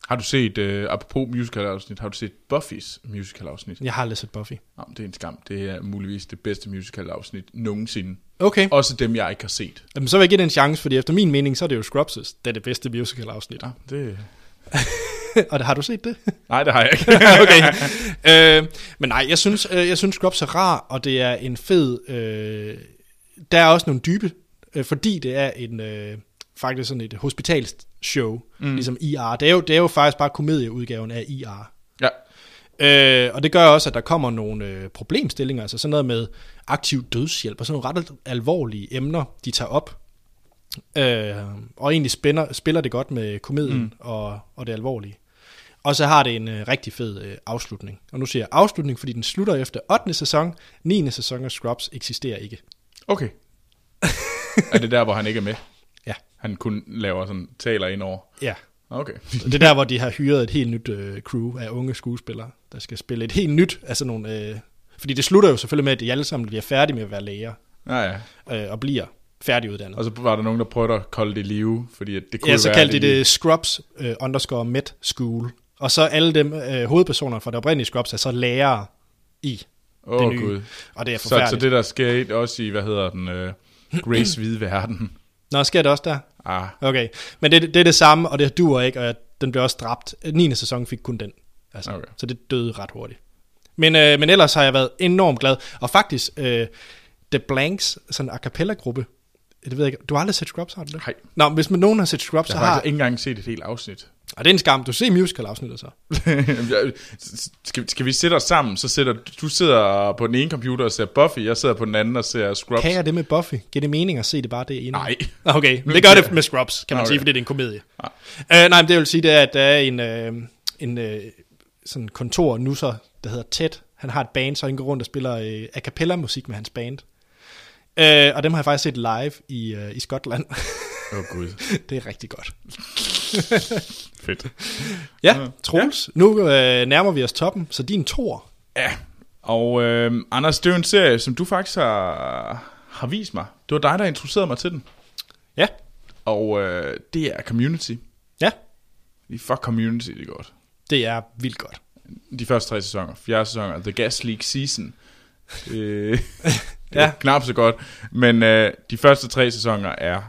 Har du set, øh, apropos musical-afsnit, har du set Buffys musical-afsnit? Jeg har aldrig set Buffy. Nå, det er en skam. Det er muligvis det bedste musical-afsnit nogensinde. Okay, Også dem, jeg ikke har set. Jamen, så vil jeg give det en chance, fordi efter min mening, så er det jo Scrubs' det er det bedste musical-afsnit. Ja, det... Og det- har du set det? Nej, det har jeg ikke. okay. øh, men nej, jeg synes, øh, jeg synes Scrubs er rar, og det er en fed... Øh, der er også nogle dybe, øh, fordi det er en... Øh, faktisk sådan et hospitalsshow, mm. ligesom IR. Det er, jo, det er jo faktisk bare komedieudgaven af IR. ja. Øh, og det gør også, at der kommer nogle øh, problemstillinger, altså sådan noget med aktiv dødshjælp, og sådan nogle ret alvorlige emner, de tager op. Øh, og egentlig spænder, spiller det godt med komedien mm. og, og det alvorlige. Og så har det en øh, rigtig fed øh, afslutning. Og nu siger jeg afslutning, fordi den slutter efter 8. sæson. 9. sæson af Scrubs eksisterer ikke. Okay. er det der, hvor han ikke er med? Ja. Han kun laver sådan, taler ind over. Ja. Okay. Og det er der, hvor de har hyret et helt nyt øh, crew af unge skuespillere, der skal spille et helt nyt sådan nogle... Øh, fordi det slutter jo selvfølgelig med, at de alle sammen bliver færdige med at være læger. Ja, ja. øh, og bliver færdiguddannet. Og så var der nogen, der prøvede at kolde det live, fordi det kunne Ja, så kaldte de de- det Scrubs øh, underscore med school. Og så alle dem øh, hovedpersoner fra det oprindelige Scrubs er så lærere i Åh, det oh, nye. Gud. Og det er Så, forfærdeligt. så det, der sker også i, hvad hedder den, uh, Grace hvide verden. Nå, sker det også der? Ah, Okay. Men det, det er det samme, og det duer ikke, og den blev også dræbt. 9. sæson fik kun den. Altså, Okay. Så det døde ret hurtigt. Men, øh, men ellers har jeg været enormt glad. Og faktisk, øh, The Blanks, sådan en a cappella-gruppe, det ved jeg ikke. Du har aldrig set Scrubs, har du det? Nej. Nå, hvis man nogen har set Scrubs, Jeg så har har... faktisk ikke engang set et helt afsnit. Og det er en skam. Du ser musical-afsnittet så. Skal, skal vi sætte os sammen, så sætter du sidder på den ene computer og ser Buffy, jeg sidder på den anden og ser Scrubs. Kan jeg det med Buffy? Giver det mening at se det bare det ene? Nej. Okay, det gør det med Scrubs, kan man Okay. sige, fordi det er en komedie. Uh, nej, men det vil sige, det er, at der er en, uh, en uh, sådan kontor nusser, der hedder Ted. Han har et band, så han går rundt og spiller uh, a cappella musik med hans band. Uh, og dem har jeg faktisk set live i, uh, i Skotland. Åh oh, gud, det er rigtig godt. fedt. Ja, Troels, nu uh, nærmer vi os toppen, så din tor. Ja, og øh, Anders, det er jo en serie, som du faktisk har, har vist mig. Det var dig, der introducerede mig til den. Ja, Og øh, det er Community. ja, Vi fuck Community, det er godt. det er vildt godt. De første tre sæsoner, fjerde sæson, The Gas League Season. Øh, det Ja. ja. knap så godt, men øh, de første tre sæsoner er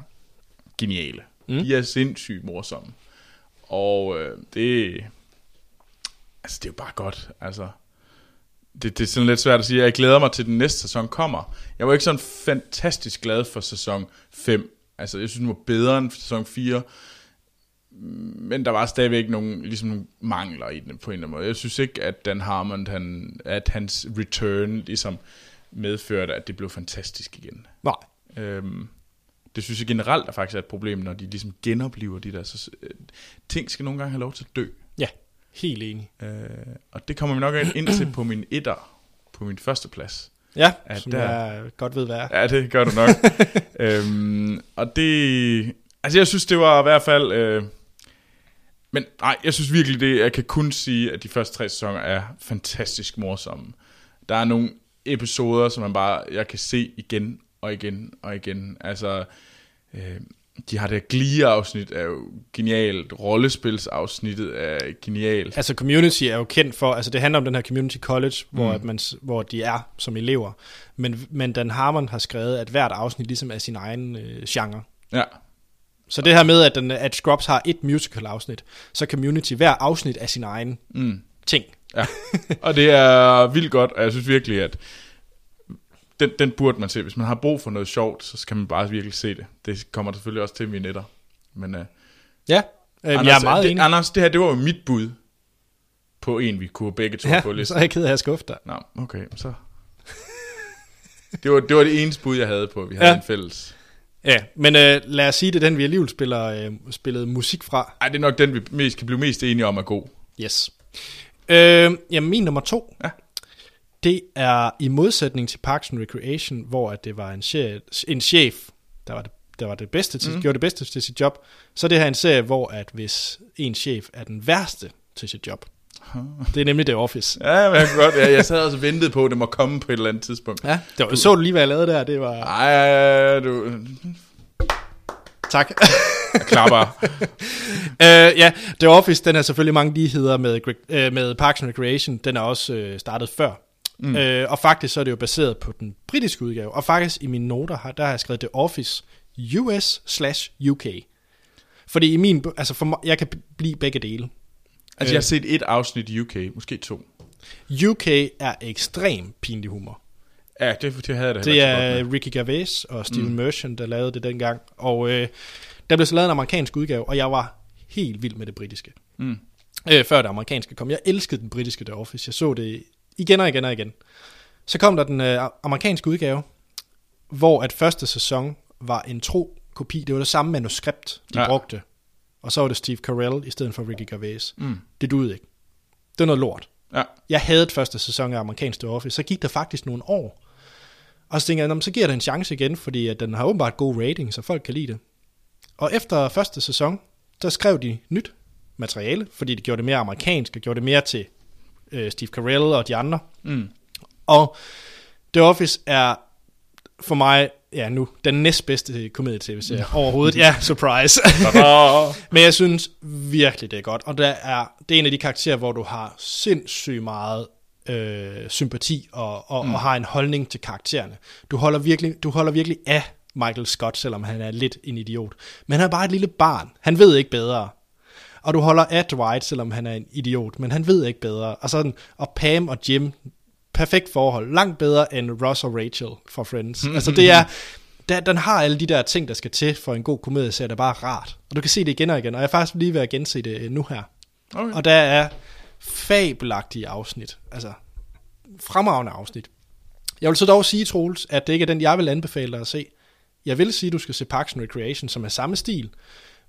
geniale. Mm. De er sindssygt morsomme. Og øh, det, altså det er jo bare godt, altså. Det, det er sådan lidt svært at sige. Jeg glæder mig til, den næste sæson kommer. Jeg var ikke sådan fantastisk glad for sæson 5. Altså, jeg synes, den var bedre end sæson 4. Men der var stadigvæk nogle, ligesom nogle mangler i den på en eller anden måde. Jeg synes ikke, at Dan Harmon, han, at hans return ligesom medførte, at det blev fantastisk igen. Nej, Øhm, det synes jeg generelt er faktisk er et problem, når de ligesom genoplever de der. Så, øh, ting skal nogle gange have lov til at dø. ja, helt enig. Øh, og det kommer vi nok ind til på min etter, på min første plads. Ja, Ja, som der- jeg godt ved, hvad er. Ja, det gør du nok. øhm, og det... Altså, jeg synes, det var i hvert fald... Øh, men nej, jeg synes virkelig det, jeg kan kun sige, at de første tre sæsoner er fantastisk morsomme. Der er nogle episoder, som man bare, jeg kan se igen og igen og igen. Altså, øh, de har det Glee-afsnit er jo genialt, rollespilsafsnittet er genialt. Altså Community er jo kendt for, altså det handler om den her Community College, hvor, Mm. at man, hvor de er som elever. Men, men Dan Harmon har skrevet, at hvert afsnit ligesom er sin egen øh, genre. Ja, Så det her med, at, den, at Scrubs har et musical afsnit, så Community, hver afsnit er sin egen mm. ting. Ja, og det er vildt godt, og jeg synes virkelig, at den, den burde man se. Hvis man har brug for noget sjovt, så skal man bare virkelig se det. Det kommer selvfølgelig også til mine netter. Men uh, Ja, øh, Anders, jeg er meget det, enig. Anders, det her, det var jo mit bud på en, vi kunne begge to Ja, så listen. er jeg ked af at skuffe dig. Nå, okay, så... det, var, det var det eneste bud, jeg havde på, vi havde Ja. ja. en fælles. Ja, men øh, lad os sige, det er den, vi alligevel spiller, øh, spillet musik fra. Ej, det er nok den, vi mest kan blive mest enige om er god. Yes. Øh, jamen, min nummer to, Ja. Det er i modsætning til Parks and Recreation, hvor at det var en chef, en chef der var det, der var det bedste til, mm. gjorde det bedste til sit job, så er det her en serie, hvor at hvis en chef er den værste til sit job. Det er nemlig The Office. Ja, men jeg, kan godt, jeg, jeg sad også og ventede på, at det må komme på et eller andet tidspunkt. Ja, det var, så du lige, hvad jeg lavede der? Det var... Ej, du Tak. jeg klapper. Øh, ja, The Office, den er selvfølgelig mange ligheder med, øh, med Parks and Recreation. Den er også øh, startet før. Mm. Øh, og faktisk så er det jo baseret på den britiske udgave. Og faktisk i mine noter, har, der har jeg skrevet The Office US slash UK. Fordi i min, altså for mig, jeg kan blive begge dele. Altså, jeg har set et afsnit i UK, måske to. UK er ekstrem pinlig humor. Ja, det, det havde jeg da Det er. Ricky Gervais og Steven mm. Merchant, der lavede det dengang. Og øh, der blev så lavet en amerikansk udgave, og jeg var helt vild med det britiske. Mm. øh, før det amerikanske kom. Jeg elskede den britiske The Office. Jeg så det igen og igen og igen. Så kom der den øh, amerikanske udgave, hvor at første sæson var en tro kopi. Det var det samme manuskript, de ja. Brugte. Og så var det Steve Carell i stedet for Ricky Gervais. Mm. Det duede ikke. Det var noget lort. Ja. Jeg havde første sæson af amerikansk The Office. Så gik der faktisk nogle år. Og så tænkte jeg, "Nå, men så giver det en chance igen, fordi at den har åbenbart god rating, så folk kan lide det. Og efter første sæson, der skrev de nyt materiale, fordi de gjorde det mere amerikansk, og gjorde det mere til øh, Steve Carell og de andre. Mm. Og The Office er for mig, ja nu, den næstbedste komedie-tv-serie overhovedet. Ja, surprise. Men jeg synes virkelig, det er godt. Og der er, det er en af de karakterer, hvor du har sindssygt meget øh, sympati og, og, mm. og har en holdning til karaktererne. Du holder, virkelig, du holder virkelig af Michael Scott, selvom han er lidt en idiot. Men han er bare et lille barn. Han ved ikke bedre. Og du holder af Dwight, selvom han er en idiot, men han ved ikke bedre. Og, sådan, og Pam og Jim, perfekt forhold. Langt bedre end Ross og Rachel fra Friends. altså det er, der, den har alle de der ting, der skal til for en god komedieserie, der er bare rart. Og du kan se det igen og igen, og jeg er faktisk lige ved at gense det øh, nu her. Okay. Og der er fabelagtige afsnit. Altså, fremragende afsnit. Jeg vil så dog sige, Troels, at det ikke er den, jeg vil anbefale dig at se. Jeg vil sige, at du skal se Parks and Recreation, som er samme stil,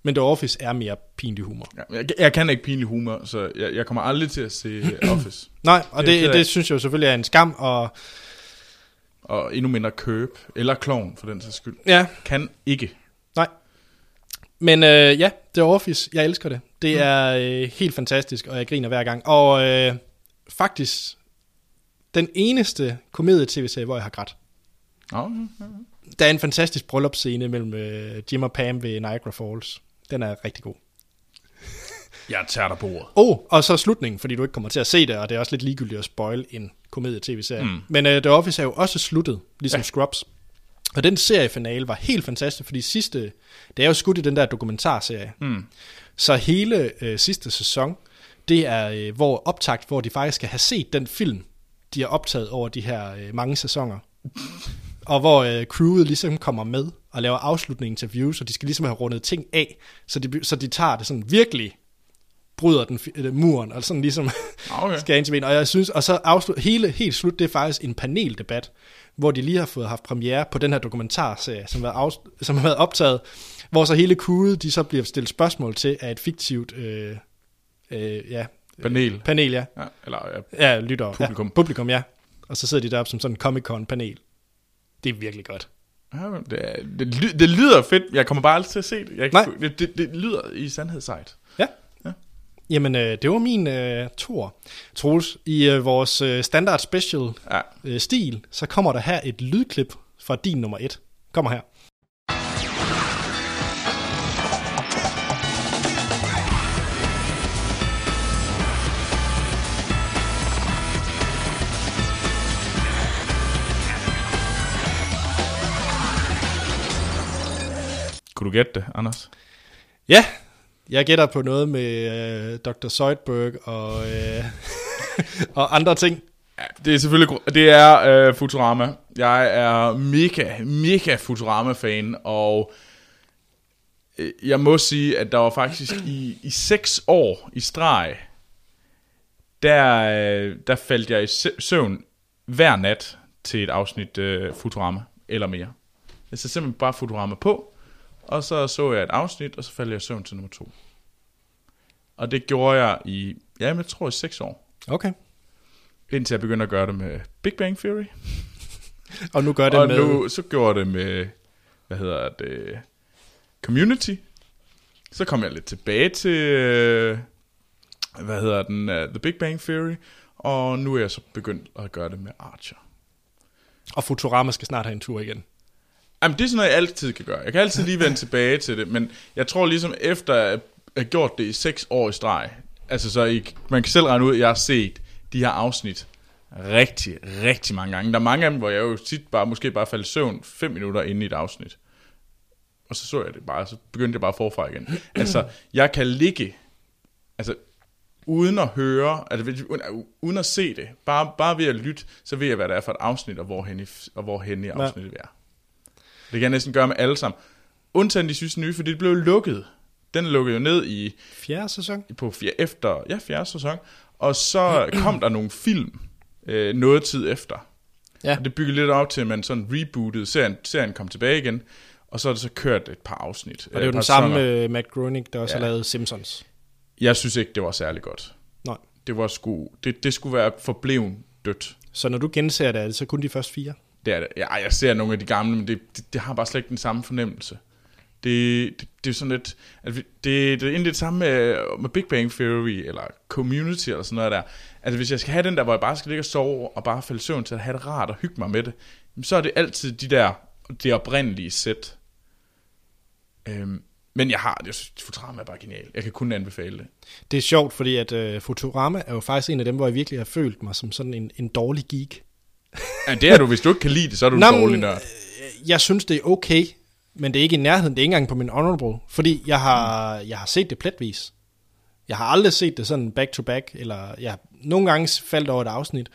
men The Office er mere pinlig humor. Ja, jeg, jeg kan ikke pinlig humor, så jeg, jeg kommer aldrig til at se Office. Nej, og Det det, det, synes jeg jo selvfølgelig er en skam, og Og endnu mindre Køb, eller Klovn for den sags skyld. ja, Kan ikke. nej. Men øh, ja, The Office, jeg elsker det. Det er øh, helt fantastisk, og jeg griner hver gang. Og øh, faktisk, den eneste komedie-tv-serie, hvor jeg har grædt. Nå, Der er en fantastisk bryllupsscene mellem øh, Jim og Pam ved Niagara Falls. Den er rigtig god. jeg tager dig på ordet. Oh, og så slutningen, fordi du ikke kommer til at se det, og det er også lidt ligegyldigt at spoil en komedie-tv-serie. Mm. Men uh, The Office er jo også sluttet, ligesom ja. Scrubs. Og den seriefinale var helt fantastisk, fordi sidste, det er jo skudt i den der dokumentarserie. Mm. Så hele øh, sidste sæson, det er øh, hvor optakt, hvor de faktisk skal have set den film, de har optaget over de her øh, mange sæsoner. og hvor øh, crewet ligesom kommer med og laver afslutningsinterviews, og de skal ligesom have rundet ting af, så de, så de tager det sådan virkelig bryder den øh, muren, og sådan ligesom Okay. skal ind til. Og jeg synes, og så afslut, hele, helt slut, det er faktisk en paneldebat, hvor de lige har fået haft premiere på den her dokumentarserie, som har været, som har været optaget, hvor så hele crewet, de så bliver stillet spørgsmål til af et fiktivt, øh, øh, ja, Panel. panel, ja. Ja, eller ja, Ja, lytter. Publikum. Ja, publikum, ja. Og så sidder de deroppe som sådan en Comic-Con-panel. Det er virkelig godt. Det, det, det lyder fedt. Jeg kommer bare aldrig til at se det. Jeg, Nej. det, det, det lyder i sandhed sejt. Ja. Ja. Jamen, øh, det var min øh, tor. Troels, i øh, vores øh, standard special Ja. øh, stil, så kommer der her et lydklip fra din nummer et. Kommer her. Kunne du gætte det, Anders? Ja, jeg gætter på noget med øh, Dr. Zoidberg og, øh, og andre ting. Ja, det er selvfølgelig det er øh, Futurama. Jeg er mega, mega Futurama-fan, og øh, jeg må sige, at der var faktisk i, i seks år i streg, der, øh, der faldt jeg i sø- søvn hver nat til et afsnit øh, Futurama, eller mere. Jeg så simpelthen bare Futurama på, og så så jeg et afsnit, og så faldt jeg i søvn til nummer to. Og det gjorde jeg i, ja, jeg tror i seks år. Okay. Indtil jeg begyndte at gøre det med Big Bang Theory. Og nu gør det og med... nu så gjorde det med, hvad hedder det, Community. Så kom jeg lidt tilbage til, hvad hedder den, uh, The Big Bang Theory. Og nu er jeg så begyndt at gøre det med Archer. Og Futurama skal snart have en tur igen. Jamen, det er sådan noget, jeg altid kan gøre. Jeg kan altid lige vende tilbage til det, men jeg tror ligesom efter at have gjort det i seks år i streg, altså så I, man kan selv regne ud, at jeg har set de her afsnit rigtig, rigtig mange gange. Der er mange af dem, hvor jeg jo tit bare, måske bare faldt i søvn fem minutter inde i et afsnit. Og så så jeg det bare, så begyndte jeg bare forfra igen. Altså, jeg kan ligge, altså uden at høre, altså uden- at se det, bare, bare ved at lytte, så ved jeg, hvad det er for et afsnit, og hvorhen i, og hvorhen i afsnittet vi er. Det kan jeg næsten gøre med alle sammen. Undtagen de synes nye, fordi det blev lukket. Den lukkede jo ned i, Fjerde sæson? på fjer, efter ja, fjerde sæson. Og så kom der nogle film øh, noget tid efter. Ja. Og det byggede lidt op til, at man sådan rebootede, serien, serien kom tilbage igen. Og så er det så kørt et par afsnit. Og det er øh, jo par den samme sæsoner. øh, Matt Groening, der også Ja. har lavet Simpsons. Jeg synes ikke, det var særlig godt. Nej. Det, var sgu, det, det skulle være forbleven dødt. Så når du genser det, er det så kun de første fire? Det er det. Ja, jeg ser nogle af de gamle, men det, det, det har bare slet ikke den samme fornemmelse. Det, det, det er sådan lidt... Altså, det, det er egentlig det samme med, med Big Bang Theory, eller Community, eller sådan noget der. Altså, hvis jeg skal have den der, hvor jeg bare skal ligge og sove, og bare falde søvn til at have det rart og hygge mig med det, så er det altid de der, det oprindelige sæt. Øhm, men jeg har, jeg synes, Futurama er bare genial. Jeg kan kun anbefale det. Det er sjovt, fordi at øh, Futurama er jo faktisk en af dem, hvor jeg virkelig har følt mig som sådan en, en dårlig geek. Ja, det er du. Hvis du ikke kan lide det, så er du en Nå, men, dårlig nørd. Jeg synes, det er okay, men det er ikke i nærheden. Det er ikke engang på min honorable, fordi jeg har, jeg har set det pletvis. Jeg har aldrig set det sådan back to back, eller jeg har nogle gange faldt over et afsnit,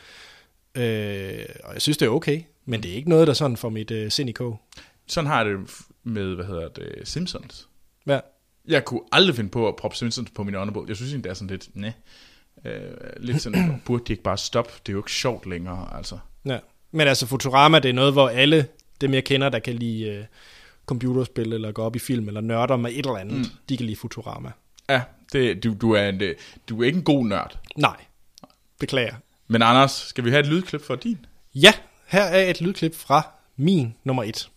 øh, og jeg synes, det er okay, men det er ikke noget, der sådan får mit øh, sind i kog. sådan har jeg det med, hvad hedder det, Simpsons. Ja. Jeg kunne aldrig finde på at proppe Simpsons på min honorable. Jeg synes egentlig, det er sådan lidt, næh. Øh, lidt sådan, burde de ikke bare stoppe? Det er jo ikke sjovt længere, altså. Ja. Men altså Futurama, det er noget, hvor alle dem, jeg kender, der kan lide øh, computerspil, eller gå op i film, eller nørder med et eller andet, mm. de kan lide Futurama. Ja, det, du, du, er en, det- du er ikke en god nørd. Nej. Beklager. Men Anders, skal vi have et lydklip for din? Ja, her er et lydklip fra min nummer et.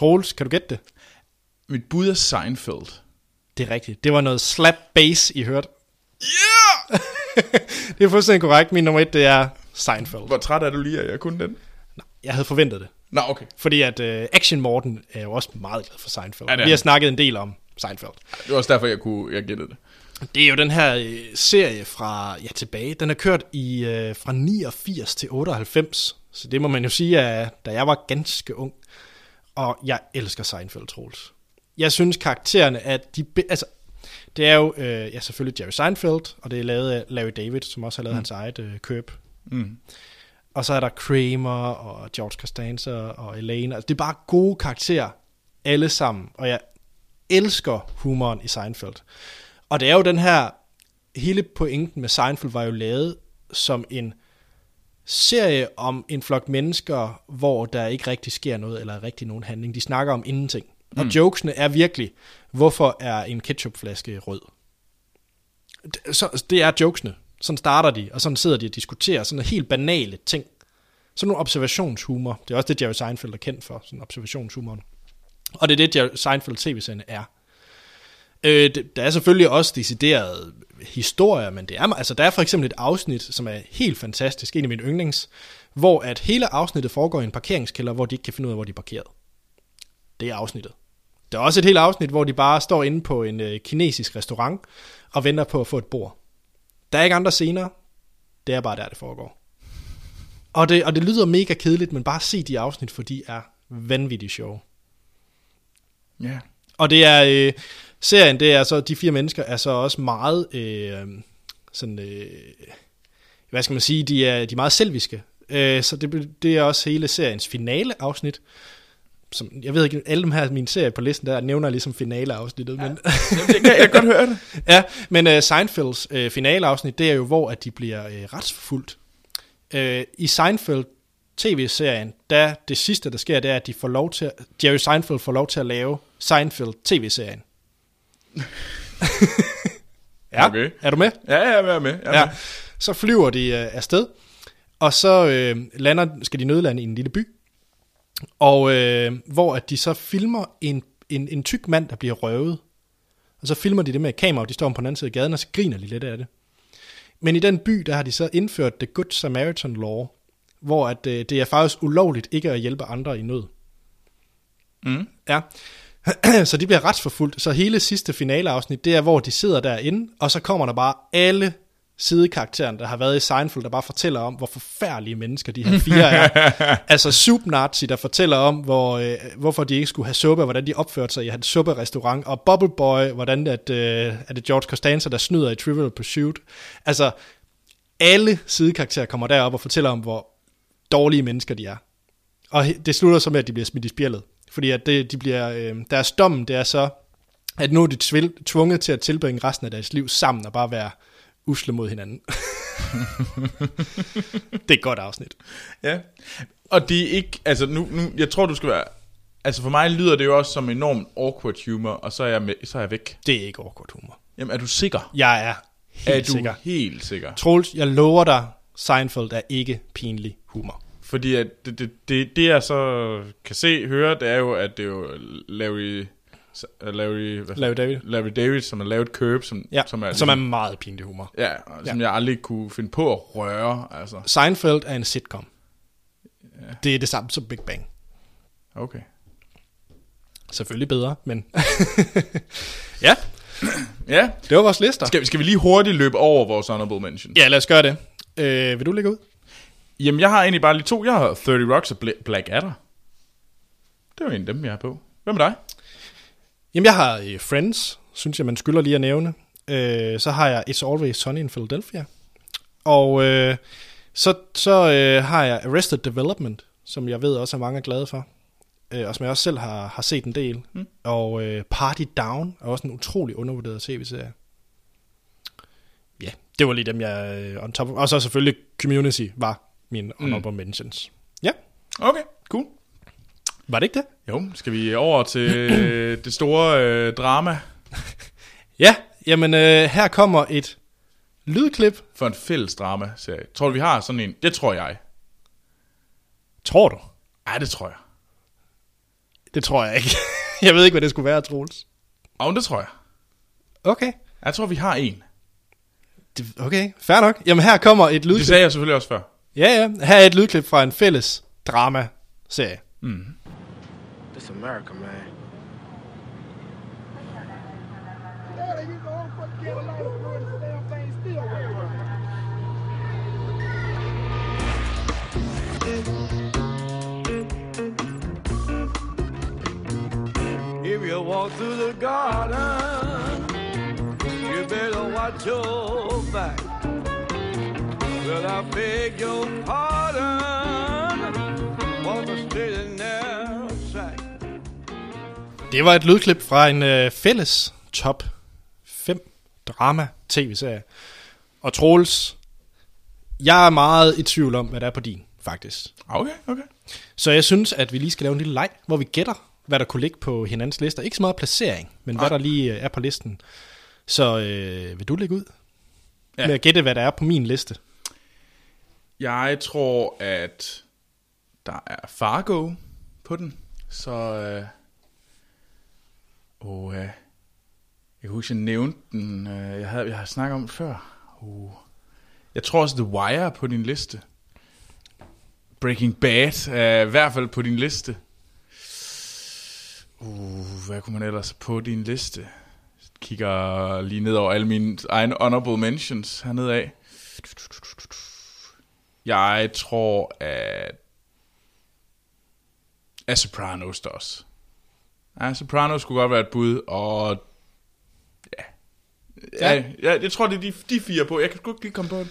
Troels, kan du gætte det? Mit bud er Seinfeld. Det er rigtigt. Det var noget slap bass, I hørte. Yeah! Det er fuldstændig korrekt. Min nummer et, det er Seinfeld. Hvor træt er du lige, at jeg kunne den? Jeg havde forventet det. Nå, okay. Fordi at uh, Action Morten er jo også meget glad for Seinfeld. Ja, Vi har snakket en del om Seinfeld. Det var også derfor, jeg kunne jeg gættede det. Det er jo den her øh, serie fra ja, tilbage. Den er kørt i øh, fra 89 til 98. Så det må man jo sige, at da jeg var ganske ung. Og jeg elsker Seinfeld, Troels. Jeg synes karaktererne, at de... Altså, det er jo øh, ja, selvfølgelig Jerry Seinfeld, og det er lavet af Larry David, som også har lavet mm. hans eget øh, køb. Mm. Og så er der Kramer og George Costanza og Elaine. Altså, det er bare gode karakterer, alle sammen. Og jeg elsker humoren i Seinfeld. Og det er jo den her, hele pointen med Seinfeld var jo lavet som en serie om en flok mennesker, hvor der ikke rigtig sker noget, eller rigtig nogen handling. De snakker om ingenting. Og mm. jokesene er virkelig, hvorfor er en ketchupflaske rød? Så det er jokesene. Sådan starter de, og sådan sidder de og diskuterer sådan helt banale ting. Sådan nogle observationshumor. Det er også det, Jerry Seinfeld er kendt for, sådan observationshumoren. Og det er det, Jerry Seinfeld tv-serien er. Øh, der er selvfølgelig også deciderede historier, men det er, altså, der er for eksempel et afsnit, som er helt fantastisk, en af mine yndlings, hvor at hele afsnittet foregår i en parkeringskælder, hvor de ikke kan finde ud af, hvor de er parkeret. Det er afsnittet. Der er også et helt afsnit, hvor de bare står inde på en øh, kinesisk restaurant og venter på at få et bord. Der er ikke andre scener. Det er bare der, det foregår. Og det, og det lyder mega kedeligt, men bare se de afsnit, for de er vanvittigt sjove. Ja. Og det er, øh, serien, det er så, de fire mennesker er så også meget, øh, sådan, øh, hvad skal man sige, de er, de er meget selviske. Øh, så det, det er også hele seriens finale afsnit. Som, jeg ved ikke, alle dem her, min serie på listen, der nævner ligesom finale afsnittet, ja. men... Jeg kan, jeg kan godt høre det. Ja, men uh, Seinfelds uh, finaleafsnit, det er jo, hvor at de bliver uh, retsforfulgt. Uh, I Seinfeld tv-serien, der det sidste, der sker, det er, at de får lov til, Jerry Seinfeld får lov til at lave Seinfeld tv-serien. ja, Okay. er du med? Ja, ja, jeg er med. Jeg er Ja. med. Så flyver de uh, afsted, og så øh, lander, skal de nødlande i en lille by, og øh, hvor at de så filmer en, en, en tyk mand, der bliver røvet. Og så filmer de det med et kamera, og de står på den anden side af gaden, og så griner de lidt af det. Men i den by, der har de så indført The Good Samaritan Law, hvor at, øh, det er faktisk ulovligt ikke at hjælpe andre i nød. Mm. Ja. så de bliver retsforfulgt. Så hele sidste finaleafsnit, det er, hvor de sidder derinde, og så kommer der bare alle sidekaraktererne, der har været i Seinfeld, der bare fortæller om, hvor forfærdelige mennesker de her fire er. altså Soup Nazi, der fortæller om, hvor, øh, hvorfor de ikke skulle have suppe, og hvordan de opførte sig i hans supperestaurant, og Bubble Boy, hvordan at, øh, er det George Costanza, der snyder i Trivial Pursuit. Altså, alle sidekarakterer kommer derop og fortæller om, hvor dårlige mennesker de er. Og det slutter så med, at de bliver smidt i spjældet. Fordi at det, de bliver, øh, deres dommen, det er så, at nu er de tvil, tvunget til at tilbringe resten af deres liv sammen og bare være usle mod hinanden. det er et godt afsnit. Ja. Og det er ikke, altså nu, nu, jeg tror du skal være, altså for mig lyder det jo også som enormt awkward humor, og så er jeg, med, så er jeg væk. Det er ikke awkward humor. Jamen er du sikker? Jeg er helt er du sikker. helt sikker? Troels, jeg lover dig, Seinfeld er ikke pinlig humor. Fordi at det, det, det, det jeg så kan se, høre, det er jo, at det er jo Larry uh, Larry, hvad, Larry David. Larry David, som har lavet Curb, som, Ja, som er, som er ligesom- meget pinlig humor. ja, og som jeg aldrig kunne finde på at røre. Altså, Seinfeld er en sitcom. Det er det samme som Big Bang. okay. Selvfølgelig bedre, men... ja, Ja, det var vores lister. skal, skal vi lige hurtigt løbe over vores honorable mentions? Ja, lad os gøre det. Øh, vil du lægge ud? Jamen, jeg har egentlig bare lige to. Jeg har 30 Rocks og Bla- Black Adder. Det var en af dem, jeg har på. Hvad med dig? Jamen, jeg har øh, Friends, synes jeg, man skylder lige at nævne. Øh, så har jeg It's Always Sunny in Philadelphia. Og øh, så, så øh, har jeg Arrested Development, som jeg ved også er mange er glade for. Øh, og som jeg også selv har, har set en del. Mm. Og øh, Party Down er også en utrolig undervurderet tv-serie. Ja, det var lige dem, jeg øh, on top of. Og så selvfølgelig Community var min honorable mm. mentions. Ja, Okay, cool. var det ikke det? Jo, skal vi over til øh, det store øh, drama Ja, jamen øh, her kommer et lydklip. for en fælles drama-serie. Tror du, vi har sådan en? Det tror jeg. Tror du? Ja, det tror jeg. Det tror jeg ikke. jeg ved ikke, hvad det skulle være, Troels. Og det tror jeg. Okay. Jeg tror, vi har en. Det, okay, fair nok. Jamen her kommer et Det lydklip. sagde jeg selvfølgelig også før. Ja, ja. Her er et lydklip fra en fælles drama-serie. This America, man. If you walk through the garden, you better watch your back. Well, I beg your pardon, and narrow track. Det var et lydklip fra en øh, fælles top 5 drama-tv-serie. Og Troels, jeg er meget i tvivl om, hvad der er på din, faktisk. Okay, okay. Så jeg synes, at vi lige skal lave en lille leg, hvor vi gætter, hvad der kunne ligge på hinandens lister. Ikke så meget placering, men hvad der lige øh, er på listen. Så øh, vil du lægge ud? Ja. Med at gætte, hvad der er på min liste. Jeg tror, at der er Fargo på den. Så... Øh, og, øh, jeg kan huske, jeg nævnte den. Øh, jeg, havde, jeg har snakket om den før. Uh. Jeg tror også, The Wire er på din liste. Breaking Bad er i hvert fald på din liste. Uh, hvad kunne man ellers på din liste? Kigger lige ned over alle mine egne honorable mentions hernede af. Jeg tror, at... at Sopranos der også. Ja, Sopranos skulle godt være et bud, og... Ja. Ja, ja. ja jeg tror, det er de, de fire på. Jeg kan sgu ikke lige komme på den.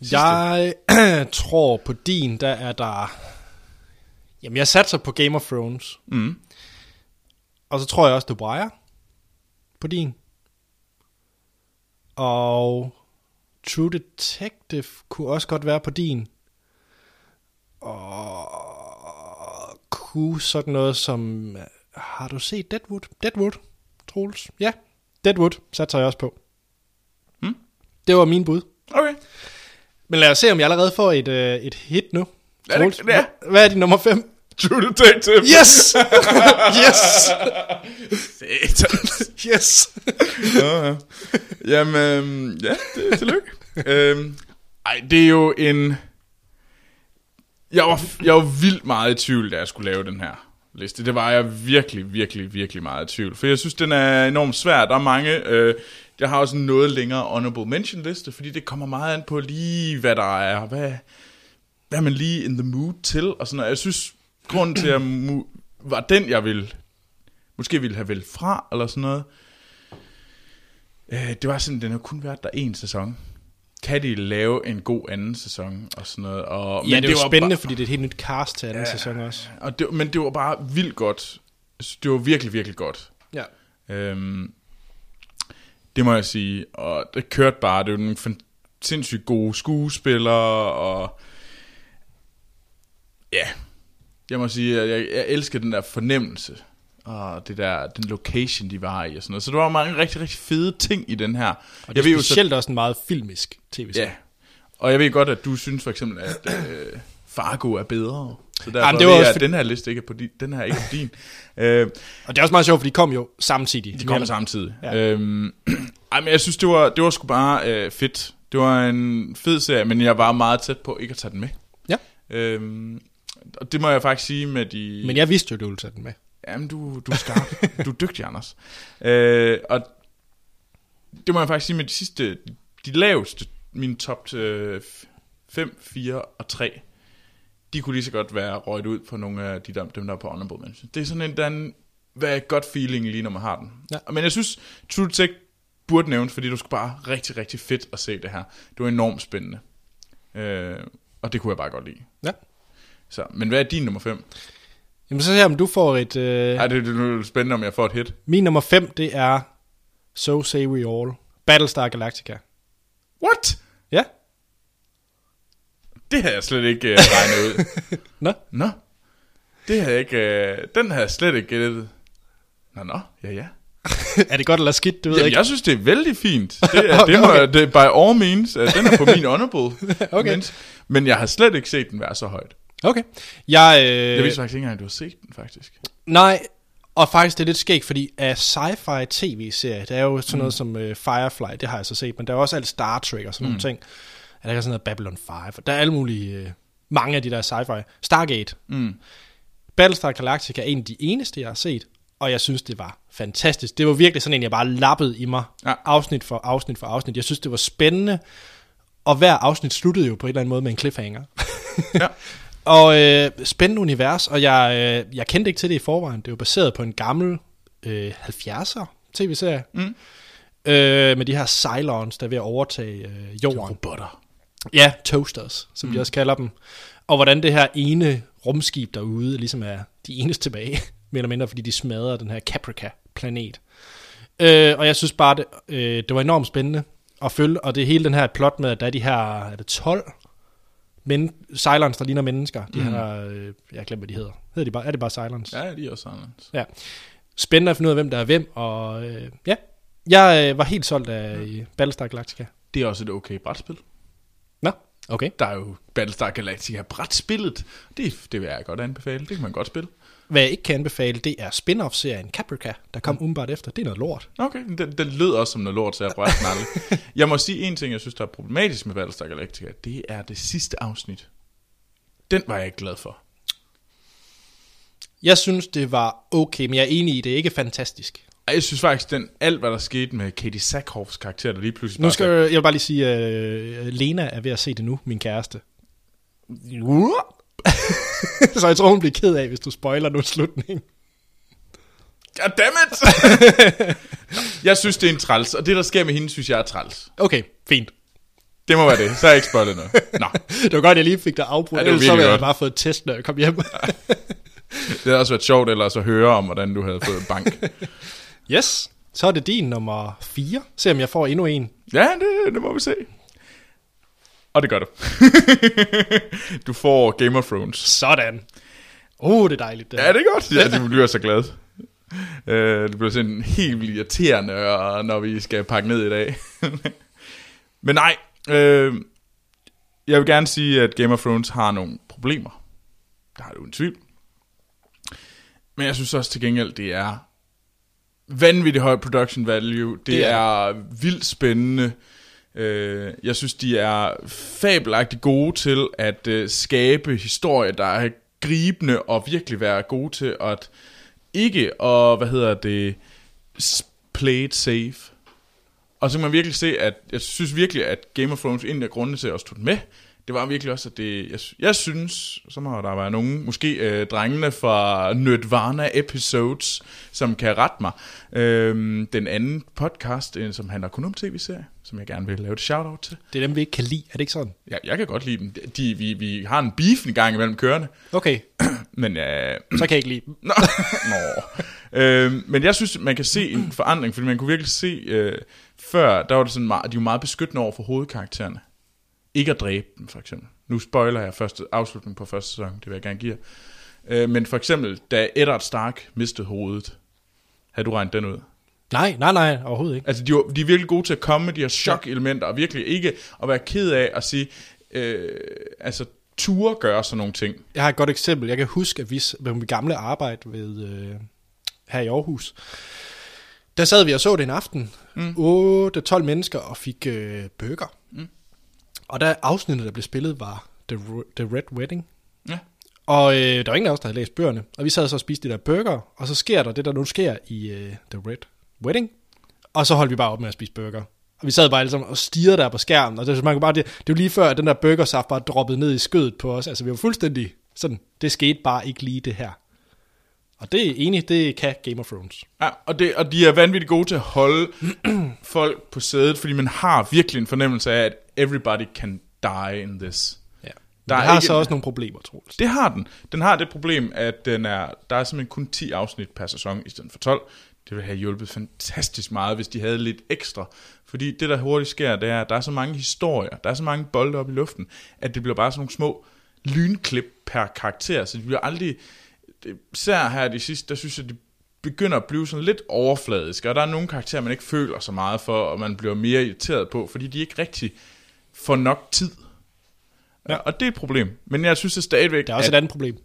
Sidste. Jeg tror på din, der er der... Jamen, jeg satser på Game of Thrones. Mm. Og så tror jeg også, The Wire på din. Og True Detective kunne også godt være på din. Og kunne sådan noget som... Har du set Deadwood? Deadwood, Troels? Ja, Deadwood satser jeg også på. Hmm? Det var min bud. Okay. Men lad os se, om jeg allerede får et, øh, et hit nu. Det- Troels, det er- Hvad, hvad er din nummer 5? True Detective. Yes! yes! Satans. Yes! ja, ja. Jamen, øhm, ja, det, tillykke. øhm, ej, det er jo en... Jeg var, jeg var vildt meget i tvivl, da jeg skulle lave den her liste. Det var jeg virkelig, virkelig, virkelig meget i tvivl. For jeg synes, den er enormt svær. Der er mange... Øh, jeg har også en noget længere honorable mention liste, fordi det kommer meget an på lige, hvad der er. Hvad, hvad er man lige in the mood til? Og sådan noget. Jeg synes, grunden til, at mu- var den, jeg ville måske ville have vælgt fra, eller sådan noget. Øh, det var sådan, den har kun været der en sæson. Kan de lave en god anden sæson og sådan noget? Og, Ja, det er jo var spændende, Bare, fordi det er et helt nyt cast til anden ja. sæson også. og det, men det var bare vildt godt. Det var virkelig, virkelig godt. Ja. Øhm, det må jeg sige. Og det kørte bare. Det var nogle sindssygt gode skuespillere, og ja, jeg må sige, at jeg, jeg elsker den der fornemmelse, og det der, den location, de var i, og sådan noget. Så der var mange rigtig, rigtig fede ting i den her. Og det er specielt også en meget filmisk tv-serie. Ja, og jeg ved godt, at du synes for eksempel, at øh, Fargo er bedre. Så derfor Jamen, det var var også jeg, for- at den her liste ikke er på din. Den her er ikke på din. øh, Og det er også meget sjovt, for de kom jo samtidig. de kom Men- samtidig. Ja. Øhm, ej, men jeg synes, det var, det var sgu bare øh, fedt. Det var en fed serie, men jeg var meget tæt på ikke at tage den med. Ja. Øhm, og det må jeg faktisk sige med de... Men jeg vidste jo, du ville tage den med. Jamen, du, du er skarp. du er dygtig, Anders. Øh, og det må jeg faktisk sige med de sidste, de laveste, mine top 5, 4 og 3, de kunne lige så godt være røget ud på nogle af de der, dem, der er på honorable mention. Det er sådan en, der er en, hvad godt feeling lige, når man har den. Ja. Men jeg synes, True Detective burde nævnes, fordi det skulle bare rigtig, rigtig fedt at se det her. Det var enormt spændende. Øh, og det kunne jeg bare godt lide. Ja. Så, men hvad er din nummer 5? Jamen så ser jeg, om du får et... Øh, Ej, det, det er spændende, om jeg får et hit. min nummer 5, det er So Say We All. Battlestar Galactica. What? Ja. Det havde jeg slet ikke uh, regnet ud. Nå. Nå. Det havde jeg ikke... Uh, den havde jeg slet ikke gættet. Nå, nå. Ja, ja. er det godt eller skidt, du ved Jamen, ikke? jeg synes, det er vældig fint. Det, er, det må, Okay. det, by all means. Den er på min honorable. Okay. Mens, men jeg har slet ikke set den være så højt. Okay. Jeg, øh, Jeg vidste faktisk ikke engang, at du har set den, faktisk. Nej, og faktisk det er lidt skægt, fordi af sci-fi tv-serier, der er jo sådan noget som uh, Firefly, det har jeg så set, men der er også alt Star Trek og sådan mm. nogle ting. Ja, der er sådan noget Babylon 5, og der er alle mulige, uh, mange af de der sci-fi. Stargate. Mm. Battlestar Galactica er en af de eneste, jeg har set, og jeg synes, det var fantastisk. Det var virkelig sådan en, jeg bare lappede i mig, Ja. afsnit for afsnit for afsnit. Jeg synes, det var spændende, og hver afsnit sluttede jo på en eller anden måde med en cliffhanger. Ja. Og øh, spændende univers, og jeg, øh, jeg kendte ikke til det i forvejen. Det er jo baseret på en gammel øh, 70'er tv-serie. Mm. Øh, med de her Cylons, der er ved at overtage øh, jorden. Robotter. Ja, toasters, som mm. de også kalder dem. Og hvordan det her ene rumskib derude ligesom er de eneste tilbage, mere eller mindre, fordi de smadrer den her Caprica-planet. Øh, og jeg synes bare, det, øh, det var enormt spændende at følge, og det hele den her plot med, at der er de her, er det 12 men, Cylons, der ligner mennesker. De mm. her, øh, jeg glemmer, hvad de hedder. hedder de bare, er det bare Cylons? Ja, de er også sådan. Ja. Spændende at finde ud af, hvem der er hvem, og øh, ja, jeg øh, var helt solgt af øh, Battlestar Galactica. Det er også et okay brætspil. Nå, okay. Der er jo Battlestar Galactica brætspillet. Det, det vil jeg godt anbefale. Det kan man godt spille. Hvad jeg ikke kan anbefale, det er spin-off-serien Caprica, der kom mm. umiddelbart efter. Det er noget lort. Okay, den, den lød også som noget lort, så jeg rørte den aldrig. Jeg må sige en ting, jeg synes, der er problematisk med Battlestar Galactica. Det er det sidste afsnit. Den var jeg ikke glad for. Jeg synes, det var okay, men jeg er enig i, det er ikke fantastisk. Jeg synes faktisk, den, alt hvad der skete med Katie Sackhoffs karakter, der lige pludselig Nu skal jeg, jeg vil bare lige sige, at uh, Lena er ved at se det nu, min kæreste. Så jeg tror, hun bliver ked af, hvis du spoiler nu slutningen. Goddammit! jeg synes, det er en træls, og det, der sker med hende, synes jeg er træls. Okay, fint. Det må være det, så har jeg ikke spoilet noget. Nå, Det var godt, jeg lige fik dig afbrudt, Ja, ellers så ville jeg bare fået et test, når jeg kom hjem. det havde også været sjovt ellers at høre om, hvordan du havde fået bank. yes, så er det din nummer 4. Se om jeg får endnu en. Ja, det, det må vi se. Og det gør du. du får Game of Thrones. Sådan. Oh, det er dejligt. Det. Ja, det er godt. Ja, du bliver så glad. Uh, det bliver sådan helt vildt irriterende, når vi skal pakke ned i dag. Men nej, øh, jeg vil gerne sige, at Game of Thrones har nogle problemer. Der er du en tvivl. Men jeg synes også til gengæld, det er vanvittigt høj production value. Det, Det det er er, vildt spændende. Øh, jeg synes, de er fabelagtigt gode til at øh, skabe historier, der er gribende og virkelig være gode til at ikke og hvad hedder det play it safe. Og så kan man virkelig se, at jeg synes virkelig, at Game of Thrones, en af grundene til, at også tog den med, det var virkelig også, at det, jeg, jeg synes, så må der være nogen, måske øh, drengene fra Nerdvana Episodes, som kan rette mig. Øhm, den anden podcast, øh, som handler kun om tv-serier, som jeg gerne vil lave et shout-out til. Det er dem, vi ikke kan lide. Er det ikke sådan? Ja, jeg kan godt lide dem. De, vi, vi har en beef en gang imellem kørende, Okay, men øh, så kan jeg ikke lide dem. Nå. Nå. Øhm, men jeg synes, man kan se en forandring, fordi man kunne virkelig se, øh, før, der var det sådan meget, de var meget beskyttende over for hovedkaraktererne. Ikke at dræbe dem, for eksempel. Nu spoiler jeg første afslutning på første sæson, det vil jeg gerne give jer. Øh, men for eksempel, da Eddard Stark mistede hovedet, havde du regnet den ud? Nej, nej, nej, overhovedet ikke. Altså, de, var, de er virkelig gode til at komme med de her chok-elementer, og virkelig ikke at være ked af at sige, øh, altså, ture gøre sådan nogle ting. Jeg har et godt eksempel. Jeg kan huske, at vi med mit gamle arbejde ved, øh, her i Aarhus, der sad vi og så det en aften. Mm. 8-12 mennesker og fik øh, burger. Og der afsnittet, der blev spillet, var The, The Red Wedding. Ja. Og øh, der var ingen af os, der havde læst bøgerne. Og vi sad så og spiste de der burger, og så sker der det, der nu sker i øh, The Red Wedding. Og så holdt vi bare op med at spise burger. Og vi sad bare alle sammen og stirrede der på skærmen, og det, man kunne bare, det, det var lige før, at den der burgersaft bare droppede ned i skødet på os. Altså, vi var fuldstændig sådan, det skete bare ikke lige det her. Og det er enig, det kan Game of Thrones. Ja, og, det, og de er vanvittigt gode til at holde folk på sædet, fordi man har virkelig en fornemmelse af, at everybody can die in this. Ja. Der er har ikke- så også nogle problemer, Troels. Det har den. Den har det problem, at den er, der er simpelthen kun 10 afsnit per sæson i stedet for 12. Det ville have hjulpet fantastisk meget, hvis de havde lidt ekstra. Fordi det, der hurtigt sker, det er, at der er så mange historier, der er så mange bolde op i luften, at det bliver bare sådan nogle små lynklip per karakter, så de bliver aldrig... Det, især her de sidste, der synes jeg, de begynder at blive sådan lidt overfladiske, og der er nogle karakterer, man ikke føler så meget for, og man bliver mere irriteret på, fordi de ikke rigtig får nok tid. Ja, og det er et problem. Men jeg synes det stadigvæk, Der er også at et andet problem.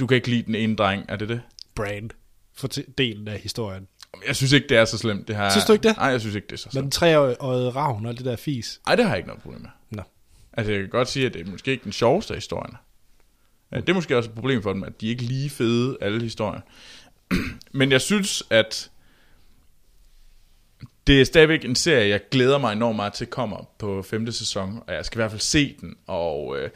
du kan ikke lide den ene dreng, er det det? Brand. For delen af historien. Jeg synes ikke, det er så slemt, det her. Synes du ikke det? Nej, jeg synes ikke, det er så Men slemt. den treårige ravn og det der fis. Nej, det har jeg ikke noget problem med. Nå. Altså, jeg kan godt sige, at det er måske ikke den sjoveste af historierne. Det er måske også et problem for dem, at de ikke lige fede, alle historier. Men jeg synes, at det er stadigvæk en serie, jeg glæder mig enormt meget til kommer på femte sæson, og jeg skal i hvert fald se den, og øh,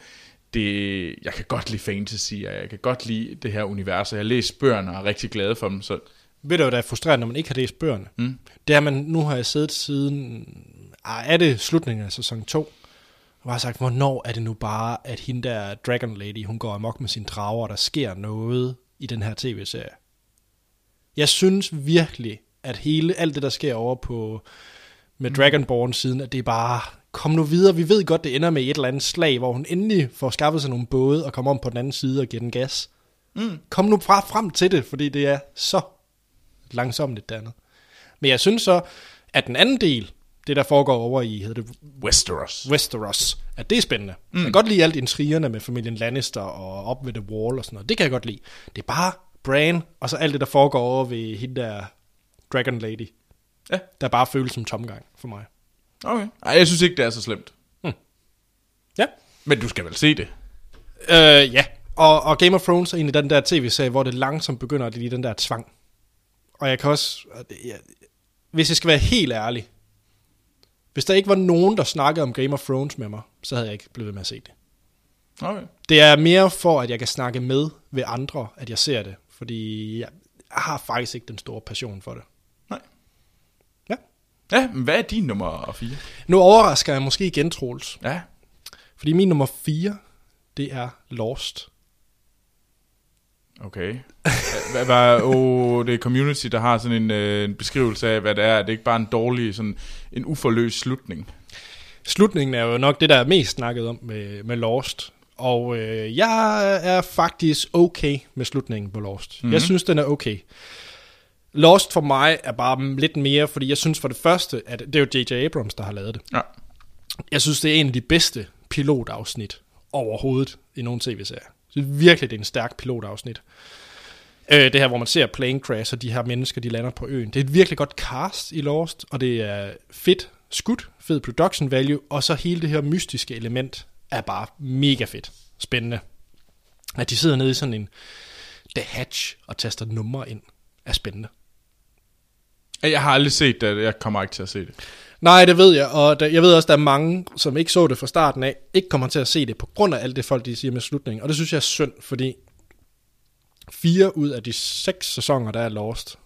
det, jeg kan godt lide fantasy, og jeg kan godt lide det her univers, og jeg læst bøgerne og er rigtig glad for dem, så Ved du, hvad der er frustrerende, når man ikke har læst bøgerne? Mm. Det er, man nu har jeg siddet siden... Ah, er det slutningen af sæson 2? Og har sagt, hvornår er det nu bare, at hende der Dragon Lady, hun går amok med sine drager, og der sker noget i den her tv-serie. Jeg synes virkelig, at hele alt det, der sker over på med Dragonborn siden, at det er bare, kom nu videre, vi ved godt, det ender med et eller andet slag, hvor hun endelig får skaffet sig nogle både og kommer om på den anden side og giver den gas. Mm. Kom nu fra frem til det, fordi det er så langsomt det andet. Men jeg synes så, at den anden del, det der foregår over i, hedder det Westeros. Westeros, at det er spændende. Mm. Jeg kan godt lide alt intrigerne med familien Lannister og op ved The Wall og sådan noget. Det kan jeg godt lide. Det er bare Bran, og så alt det, der foregår over ved hende der Dragon Lady. Ja. Der bare føles som tomgang for mig. Okay. Ej, jeg synes ikke, det er så slemt. Ja. Men du skal vel se det. Øh, ja. Og, og Game of Thrones er egentlig den der tv-serie, hvor det langsomt begynder at lide den der tvang. Og jeg kan også... Jeg, hvis jeg skal være helt ærlig, hvis der ikke var nogen, der snakkede om Game of Thrones med mig, så havde jeg ikke blevet ved med at se det. Okay. Det er mere for, at jeg kan snakke med ved andre, at jeg ser det. Fordi jeg har faktisk ikke den store passion for det. Nej. Ja. Ja, men hvad er din nummer 4? Nu overrasker jeg måske igen, Troels. Ja. Fordi min nummer 4, det er Lost. Okay. Hvad, oh, det er Community, der har sådan en, øh, en beskrivelse af, hvad det er. Det er ikke bare en dårlig, sådan en uforløs slutning. Slutningen er jo nok det, der er mest snakket om med, med Lost. Og øh, jeg er faktisk okay med slutningen på Lost. Mm-hmm. Jeg synes, den er okay. Lost for mig er bare lidt mere, fordi jeg synes for det første, at det er jo J.J. Abrams, der har lavet det. Ja. Jeg synes, det er en af de bedste pilotafsnit overhovedet i nogen tv-serie. Synes virkelig, det er en stærk pilotafsnit. Øh, det her, hvor man ser plane crash, og de her mennesker, de lander på øen. Det er et virkelig godt cast i Lost, og det er fedt skudt, fed production value, og så hele det her mystiske element er bare mega fedt. Spændende. At de sidder nede i sådan en The Hatch og taster numre ind, er spændende. Jeg har aldrig set det, jeg kommer ikke til at se det. Nej, det ved jeg, og der, jeg ved også, der er mange, som ikke så det fra starten af, ikke kommer til at se det på grund af alt det folk, de siger med slutningen. Og det synes jeg er synd, fordi fire ud af de seks sæsoner, der er Lost.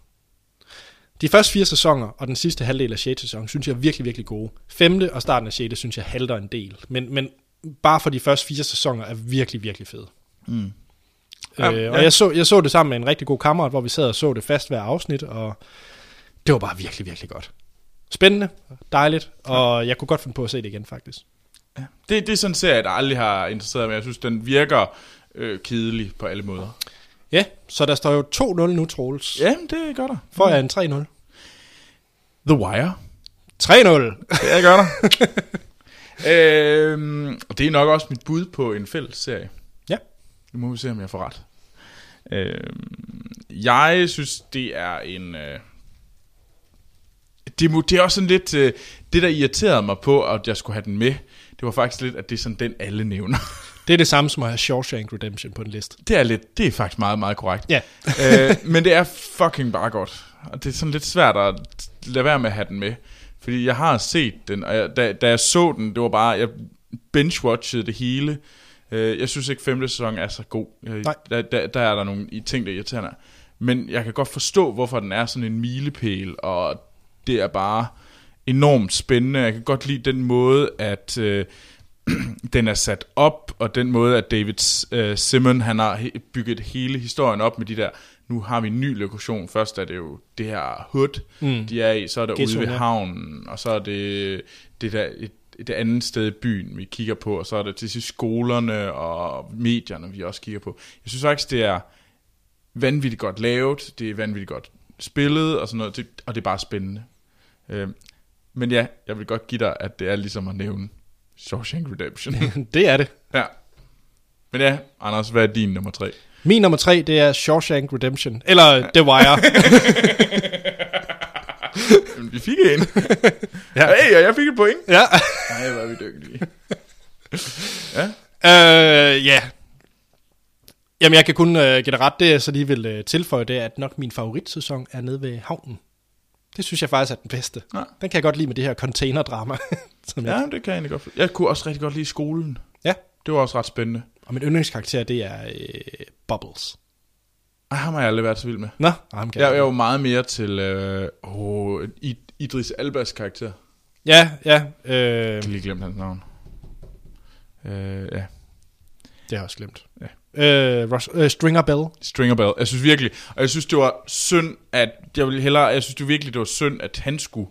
De første fire sæsoner og den sidste halvdel af 6. sæson, synes jeg er virkelig, virkelig gode. Femte og starten af 6. synes jeg halter en del. Men, men bare for de første fire sæsoner er virkelig, virkelig fede. Mm. Ja, Øh, og ja. jeg, så, jeg så det sammen med en rigtig god kammerat, hvor vi sad og så det fast hver afsnit, og det var bare virkelig, virkelig godt. Spændende, dejligt, og jeg kunne godt finde på at se det igen, faktisk. Ja. Det, det er sådan en serie, der aldrig har interesseret mig. Jeg synes, den virker øh, kedelig på alle måder. Ja, så der står jo 2-0 nu, Troels. Ja, det gør der. Får jeg en 3-0? The Wire. 3-0! Det gør der. øhm, og det er nok også mit bud på en fælles serie. Ja. Nu må vi se, om jeg får ret. Øhm, jeg synes, det er en... Øh, det, det er også sådan lidt... Øh, det, der irriterede mig på, at jeg skulle have den med, det var faktisk lidt, at det er sådan den, alle nævner. Det er det samme som at have Shawshank Redemption på en liste. Det er lidt, det er faktisk meget, meget korrekt. Ja. øh, men det er fucking bare godt. Og det er sådan lidt svært at lade være med at have den med. Fordi jeg har set den, og jeg, da, da jeg så den, det var bare, jeg binge-watchede det hele. Øh, jeg synes ikke, femte sæson er så god. Øh, Nej. Der, der, der er der nogle i ting, der irriterer mig. Men jeg kan godt forstå, hvorfor den er sådan en milepæl, og det er bare enormt spændende. Jeg kan godt lide den måde, at øh, den er sat op, og den måde, at David øh, Simon, han har bygget hele historien op med de der, nu har vi en ny lokation. Først er det jo det her hood, mm. de er i, så er der ude ved havnen, og så er det det der et, et andet sted i byen, vi kigger på, og så er det til sidst skolerne og medierne, vi også kigger på. Jeg synes faktisk, det er vanvittigt godt lavet, det er vanvittigt godt spillet, og sådan noget, det, og det er bare spændende. Øh, men ja, jeg vil godt give dig, at det er ligesom at nævne Shawshank Redemption. det er det. ja. Men ja, Anders, hvad er din nummer tre? Min nummer tre, det er Shawshank Redemption. Eller The Wire. Vi fik en. ja. Hey, og jeg fik et point. ja. Nej, hvor er vi dygtige. ja. Øh, ja. Jamen, jeg kan kun øh, ret. Det så lige vil øh, tilføje, det at nok min favoritsæson er nede ved havnen. Det synes jeg faktisk er den bedste. Ja. Den kan jeg godt lide med det her container-drama. som ja, jeg, det kan jeg egentlig godt. Jeg kunne også rigtig godt lide skolen. ja. Det var også ret spændende. Og min yndlingskarakter, det er øh, Bubbles. Ej, ham har jeg aldrig været så vild med. Nå, ham kan Jeg, jeg, jeg var meget mere til øh, oh, Idris Albas karakter. Ja, ja. Øh, Jeg kan lige glemme hans navn. Øh, ja. det har jeg også glemt. Ja. Øh, Ross, øh, Stringer Bell. Stringer Bell. Jeg synes virkelig, og jeg synes, det var synd, at, jeg ville hellere, jeg synes det virkelig, det var synd, at han skulle,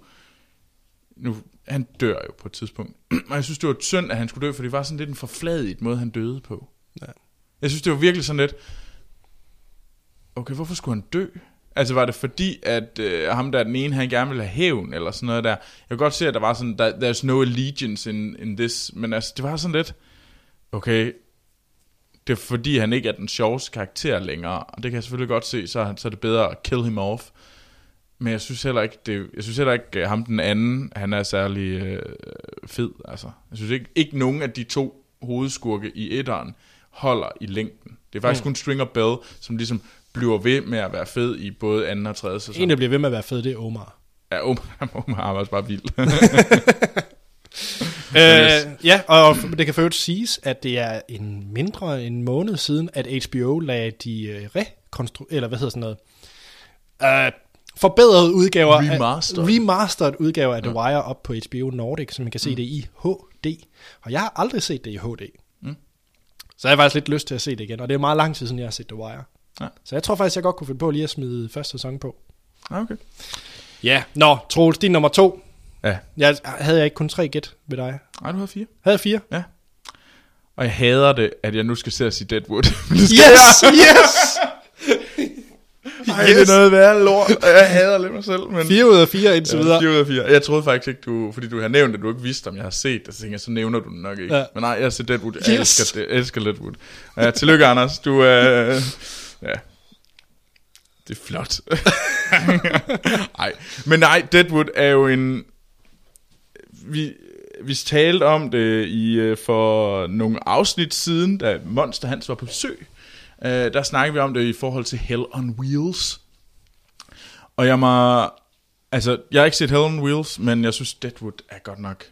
nu, han dør jo på et tidspunkt, og jeg synes, det var synd, at han skulle dø, for det var sådan lidt en forfladet måde, han døde på. Ja. Jeg synes, det var virkelig sådan lidt, okay, hvorfor skulle han dø? Altså var det fordi, at øh, ham der er den ene, han gerne ville have hævn, eller sådan noget der. Jeg kan godt se, at der var sådan, der, there's no allegiance in, in this, men altså, det var sådan lidt, okay, det er fordi, han ikke er den sjoveste karakter længere, og det kan jeg selvfølgelig godt se, så, er så er det bedre at kill him off. Men jeg synes heller ikke, det, jeg synes heller ikke, at ham den anden, han er særlig øh, fed. Altså. Jeg synes ikke, ikke nogen af de to hovedskurke i etteren holder i længden. Det er faktisk mm. kun Stringer Bell, som ligesom bliver ved med at være fed i både anden og tredje sæson. En, der bliver ved med at være fed, det er Omar. Ja, Omar, Omar var også bare vild. Øh, ja, og det kan øvrigt siges, at det er en mindre en måned siden, at HBO lagde de øh, rekonstru... Eller hvad hedder sådan noget? Øh, forbedrede udgaver Remastered. af, remastered udgaver af The Wire op på HBO Nordic, så man kan se det i HD. Og jeg har aldrig set det i HD. Mm. Så jeg har faktisk lidt lyst til at se det igen, og det er meget lang tid siden, jeg har set The Wire. Ja. Så jeg tror faktisk, jeg godt kunne finde på lige at smide første sæson på. Okay. Ja, nå, Troels, din nummer to. Ja. Jeg, havde jeg ikke kun tre gæt ved dig? Ej, du havde fire. Havde jeg fire? Ja. Og jeg hader det, at jeg nu skal se at sige Deadwood. Yes, yes! Ej, yes. det er noget værre lort. Og jeg hader lidt mig selv. Men... 4 ud af 4 indtil Ja, videre. 4 ud af 4. Jeg troede faktisk ikke, du, fordi du har nævnt, at du ikke vidste, om jeg har set det, så tænkte jeg, så nævner du den nok ikke. Ja. Men nej, jeg har set Deadwood. Jeg Yes. elsker, det, jeg elsker Deadwood. Ja, tillykke, Anders. Du er... Øh, ja. Det er flot. nej. Men nej, Deadwood er jo en... Vi, vi talte om det i øh, for nogle afsnit siden, da Monster Hans var på besøg. Øh, der snakkede vi om det i forhold til Hell on Wheels. Og jeg må... Altså, jeg har ikke set Hell on Wheels, men jeg synes, Deadwood er godt nok...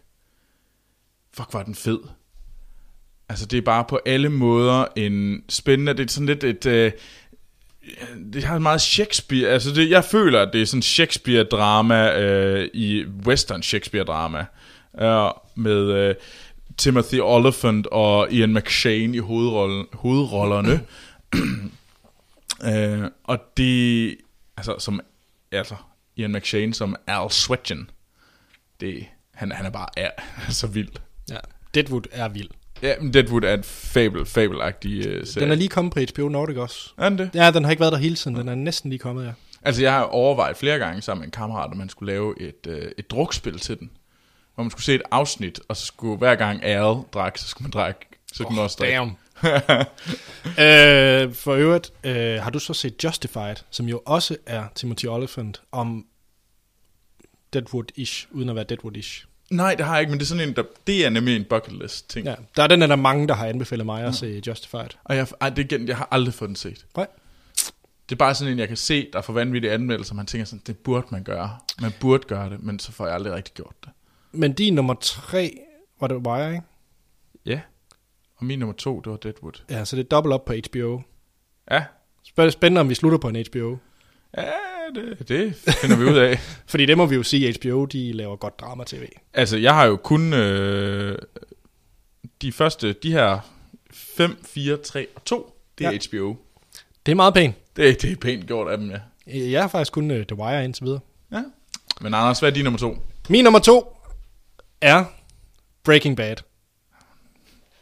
Fuck, var den fed. Altså, det er bare på alle måder en spændende... Det er sådan lidt et... Øh, det har meget Shakespeare... Altså, det, jeg føler, at det er sådan Shakespeare-drama øh, i western Shakespeare-drama. Øh, med øh, Timothy Oliphant og Ian McShane i hovedrollen, hovedrollerne. øh, og det... Altså, som... Altså, Ian McShane som Al Sweatgen. Det, han, han er bare er, så vild. Ja. Deadwood er vild. Ja, men Deadwood er et fabel, fabelagtig uh, serie. Den er lige kommet på HBO Nordic også. Er den det? Ja, den har ikke været der hele tiden. Den er næsten lige kommet, ja. Altså, jeg har overvejet flere gange sammen med en kammerat, om man skulle lave et, uh, et drukspil til den. Hvor man skulle se et afsnit, og så skulle hver gang Al drak, så skulle man drikke, så kunne man også drikke. Damn. øh, for øvrigt, øh, har du så set Justified, som jo også er Timothy Olyphant, om Deadwood-ish, uden at være Deadwood-ish. Nej, det har jeg ikke, men det er sådan en, der, det er nemlig en bucket list ting. Ja, der er den, er der mange, der har anbefalet mig at se Justified. Og jeg, ej, det, er igen, jeg har aldrig fået den set. Nej. Det er bare sådan en, jeg kan se, der får vanvittige anmeldelser, man tænker sådan, det burde man gøre. Man burde gøre det, men så får jeg aldrig rigtig gjort det. Men din nummer tre, var det Wire, ikke? Ja. Og min nummer to, det var Deadwood. Ja, så det er dobbelt op på HBO. Ja, Spæ- Spændende, om vi slutter på en HBO. ja det, det finder vi ud af. Fordi det må vi jo sige, at HBO, de laver godt drama-tv. Altså, jeg har jo kun øh, de første, de her 5, 4, 3 og 2, det er ja. HBO. Det er meget pænt. Det, det er pænt gjort af dem, ja. Jeg har faktisk kun uh, The Wire indtil videre. ja. Men Anders, hvad er din nummer to? Min nummer to er Breaking Bad.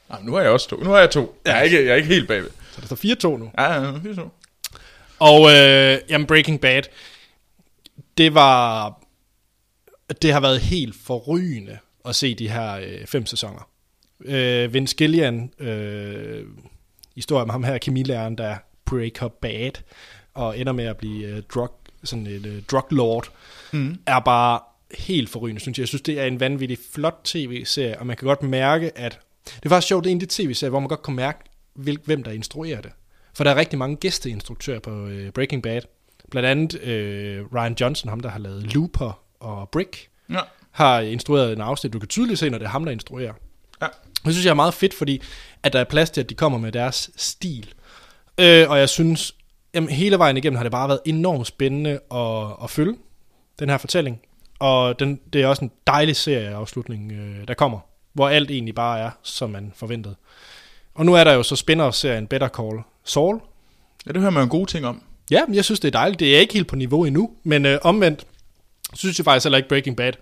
Nej, nu har jeg også to. Nu har jeg to. Jeg er ikke, jeg er ikke helt bagved. Så der står 4-2 nu. Ja, ja, det er så. Og øh, jamen Breaking Bad, det var, det har været helt forrygende at se de her øh, fem sæsoner. Øh, Vince Gillian, øh, historie om ham her, kemilæreren, der breaker bad, og ender med at blive øh, drug, sådan et øh, drug lord, mm. er bare helt forrygende, synes jeg. Jeg synes, det er en vanvittig flot tv-serie, og man kan godt mærke, at... Det er faktisk sjovt, det er en af de tv-serier, hvor man godt kan mærke, hvem der instruerer det. For der er rigtig mange gæsteinstruktører på øh, Breaking Bad. Blandt andet øh, Ryan Johnson, ham der har lavet Looper og Brick, Ja. har instrueret en afsnit. Du kan tydeligt se, når det er ham, der instruerer. Ja. Det synes jeg er meget fedt, fordi at der er plads til, at de kommer med deres stil. Øh, og jeg synes, jamen, hele vejen igennem har det bare været enormt spændende at, at følge den her fortælling. Og den, det er også en dejlig serieafslutning, øh, der kommer, hvor alt egentlig bare er, som man forventede. Og nu er der jo så spænderserien Better Call Saul. Ja, det hører man jo gode ting om. Ja, men jeg synes, det er dejligt. Det er ikke helt på niveau endnu, men øh, omvendt synes jeg faktisk heller ikke, Breaking Bad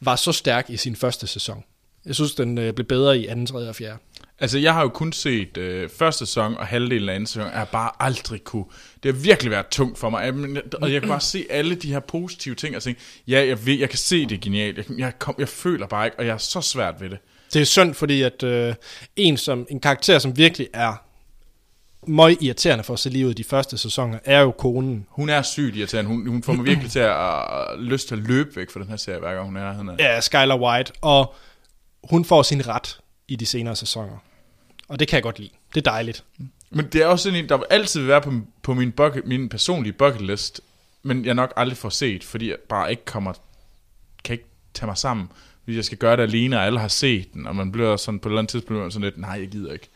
var så stærk i sin første sæson. Jeg synes, den øh, blev bedre i anden, tredje og fjerde. Altså, jeg har jo kun set øh, første sæson og halvdelen af anden sæson, og jeg har bare aldrig kunne... Det har virkelig været tungt for mig, og jeg kan bare se alle de her positive ting, og tænke, ja, jeg, ved, jeg kan se det genialt, jeg, jeg, kom, jeg føler bare ikke, og jeg er så svært ved det. Det er synd, fordi at øh, en, som, en karakter, som virkelig er møg irriterende for at se livet i de første sæsoner, er jo konen. Hun er sygt irriterende, hun, hun får mig virkelig til at, at, lyst til at løbe væk fra den her serie, hver gang hun er hernede. Ja, Skylar White, og hun får sin ret i de senere sæsoner. Og det kan jeg godt lide. Det er dejligt. Men det er også sådan en, der vil altid være på, på min, bucket, min personlige bucket list, men jeg nok aldrig får set, fordi jeg bare ikke kommer, kan ikke tage mig sammen, hvis jeg skal gøre det alene, og alle har set den, og man bliver sådan på et eller andet tidspunkt sådan lidt, nej, jeg gider ikke.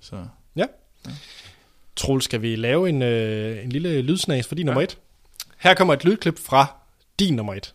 Så Ja. Troels, skal vi lave en, øh, en lille lydsnas for din ja. nummer et? Her kommer et lydklip fra din nummer et.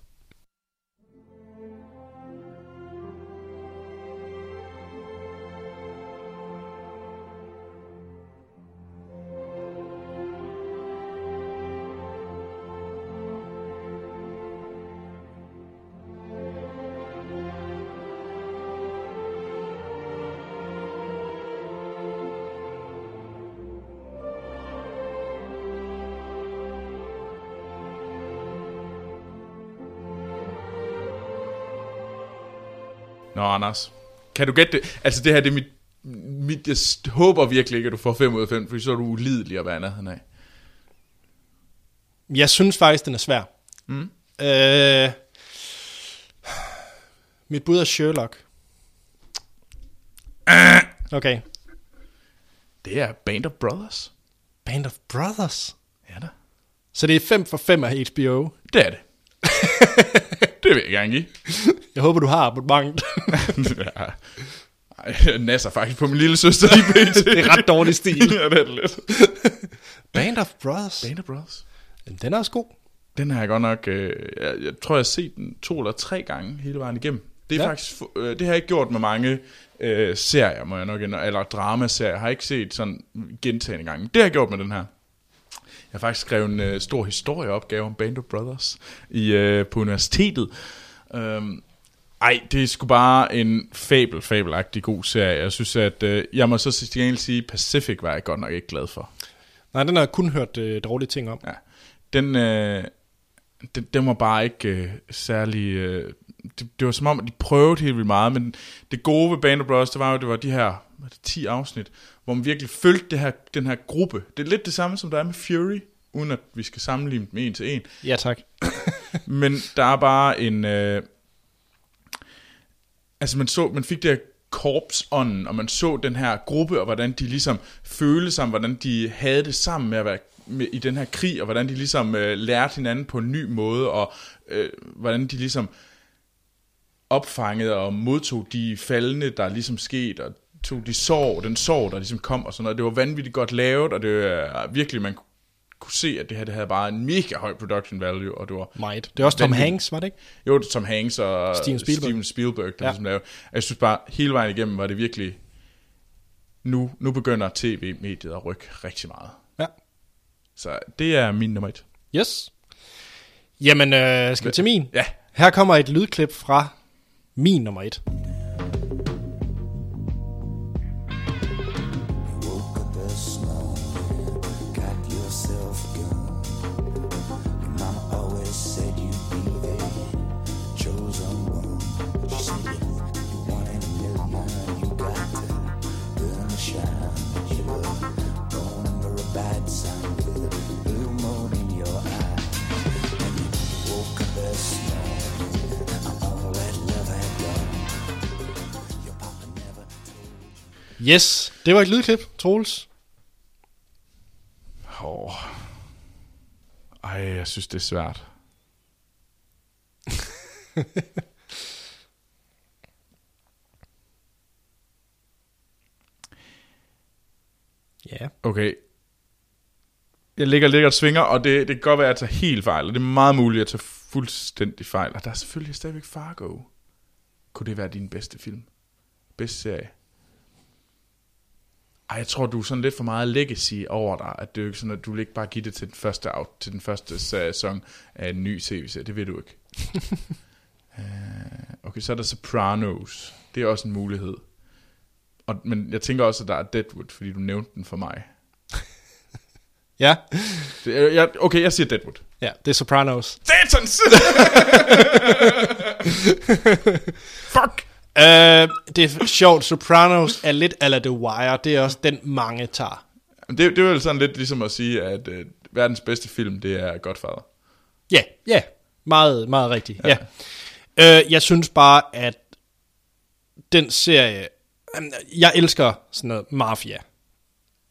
Nå, Anders, kan du gætte det? Altså, det her, det er mit, mit jeg håber virkelig ikke, at du får 5 ud af 5, for så er du ulidelig at være nærheden af. Jeg synes faktisk, den er svær. Mm. Øh, mit bud er Sherlock. Okay. Det er Band of Brothers. Band of Brothers. Ja da. Så Så det er 5 for 5 af HBO. det er det. det vil jeg gerne give. Jeg håber, du har abonnement. ja. Ej, jeg nasser faktisk på min lille søster i BT. det er ret dårlig stil. ja, det er det lidt. Band of Brothers. Band of Brothers. Jamen, Den er også god. Den har jeg godt nok, øh, jeg, jeg tror, jeg har set den to eller tre gange hele vejen igennem. Det er Ja. faktisk, øh, det har jeg ikke gjort med mange øh, serier, må jeg nok indrømme, eller dramaserier. Jeg har ikke set sådan gentagende gange. Det har jeg gjort med den her. Jeg har faktisk skrevet en øh, stor historieopgave om Band of Brothers i, øh, på universitetet. Øhm, ej, det er sgu bare en fabel, fabelagtig god serie. Jeg synes, at øh, jeg må så til gengæld sige, Pacific var jeg godt nok ikke glad for. Nej, den har jeg kun hørt øh, dårlige ting om. Ja. Den, øh, den, den var bare ikke øh, særlig... Øh, det, det var som om, at de prøvede helt vildt meget, men det gode ved Band of Brothers, det var jo, det var de her hvad er det, 10 afsnit, hvor man virkelig følte det her, den her gruppe. Det er lidt det samme, som der er med Fury, uden at vi skal sammenligne dem en til en. Ja, tak. Men der er bare en... Øh, altså man, så, man fik det her korpsånden, og man så den her gruppe, og hvordan de ligesom følte sammen, hvordan de havde det sammen med at være med, i den her krig, og hvordan de ligesom øh, lærte hinanden på en ny måde, og øh, hvordan de ligesom opfangede og modtog de faldende, der ligesom skete, og tog de sorg, den sorg, der ligesom kom, og sådan noget. Det var vanvittigt godt lavet, og det var virkelig, man kunne se, at det her det havde bare en mega høj production value, og det var Meget. Det er også Tom Vanvittigt. Hanks, var det ikke? jo, det er Tom Hanks og Steven Spielberg. Steven Spielberg der ja. ligesom lavede. Jeg synes bare, hele vejen igennem var det virkelig, nu, nu begynder tv-mediet at rykke rigtig meget. Ja. Så det er min nummer et. Yes. Jamen, øh, skal vi til min? Ja, Her kommer et lydklip fra min nummer et. Yes, det var et lydklip, Troels. Åh. Ej, jeg synes, det er svært. Ja. Okay. Jeg ligger lidt og svinger, og det, det kan godt være, at jeg tager helt fejl, og det er meget muligt at tage fuldstændig fejl. Og der er selvfølgelig stadigvæk Fargo. Kunne det være din bedste film? Bedste serie? Ej, jeg tror, du er sådan lidt for meget legacy over dig, at det er ikke sådan, at du ikke bare give det til den første, out, til den første sæson af en ny tv-serie. Det vil du ikke. Øh, okay, så er der Sopranos. Det er også en mulighed. Og, men jeg tænker også, at der er Deadwood, fordi du nævnte den for mig. Ja. Det, jeg, okay, jeg siger Deadwood. Ja, det er Sopranos. Satans! Fuck! Uh, det er sjovt, Sopranos er lidt ala The Wire. Det er også den, mange tager. Det, det er vel sådan lidt ligesom at sige, at øh, verdens bedste film, det er Godfather. Ja, ja. Meget, meget rigtigt. Ja. ja. Uh, jeg synes bare, at den serie... Jeg elsker sådan noget mafia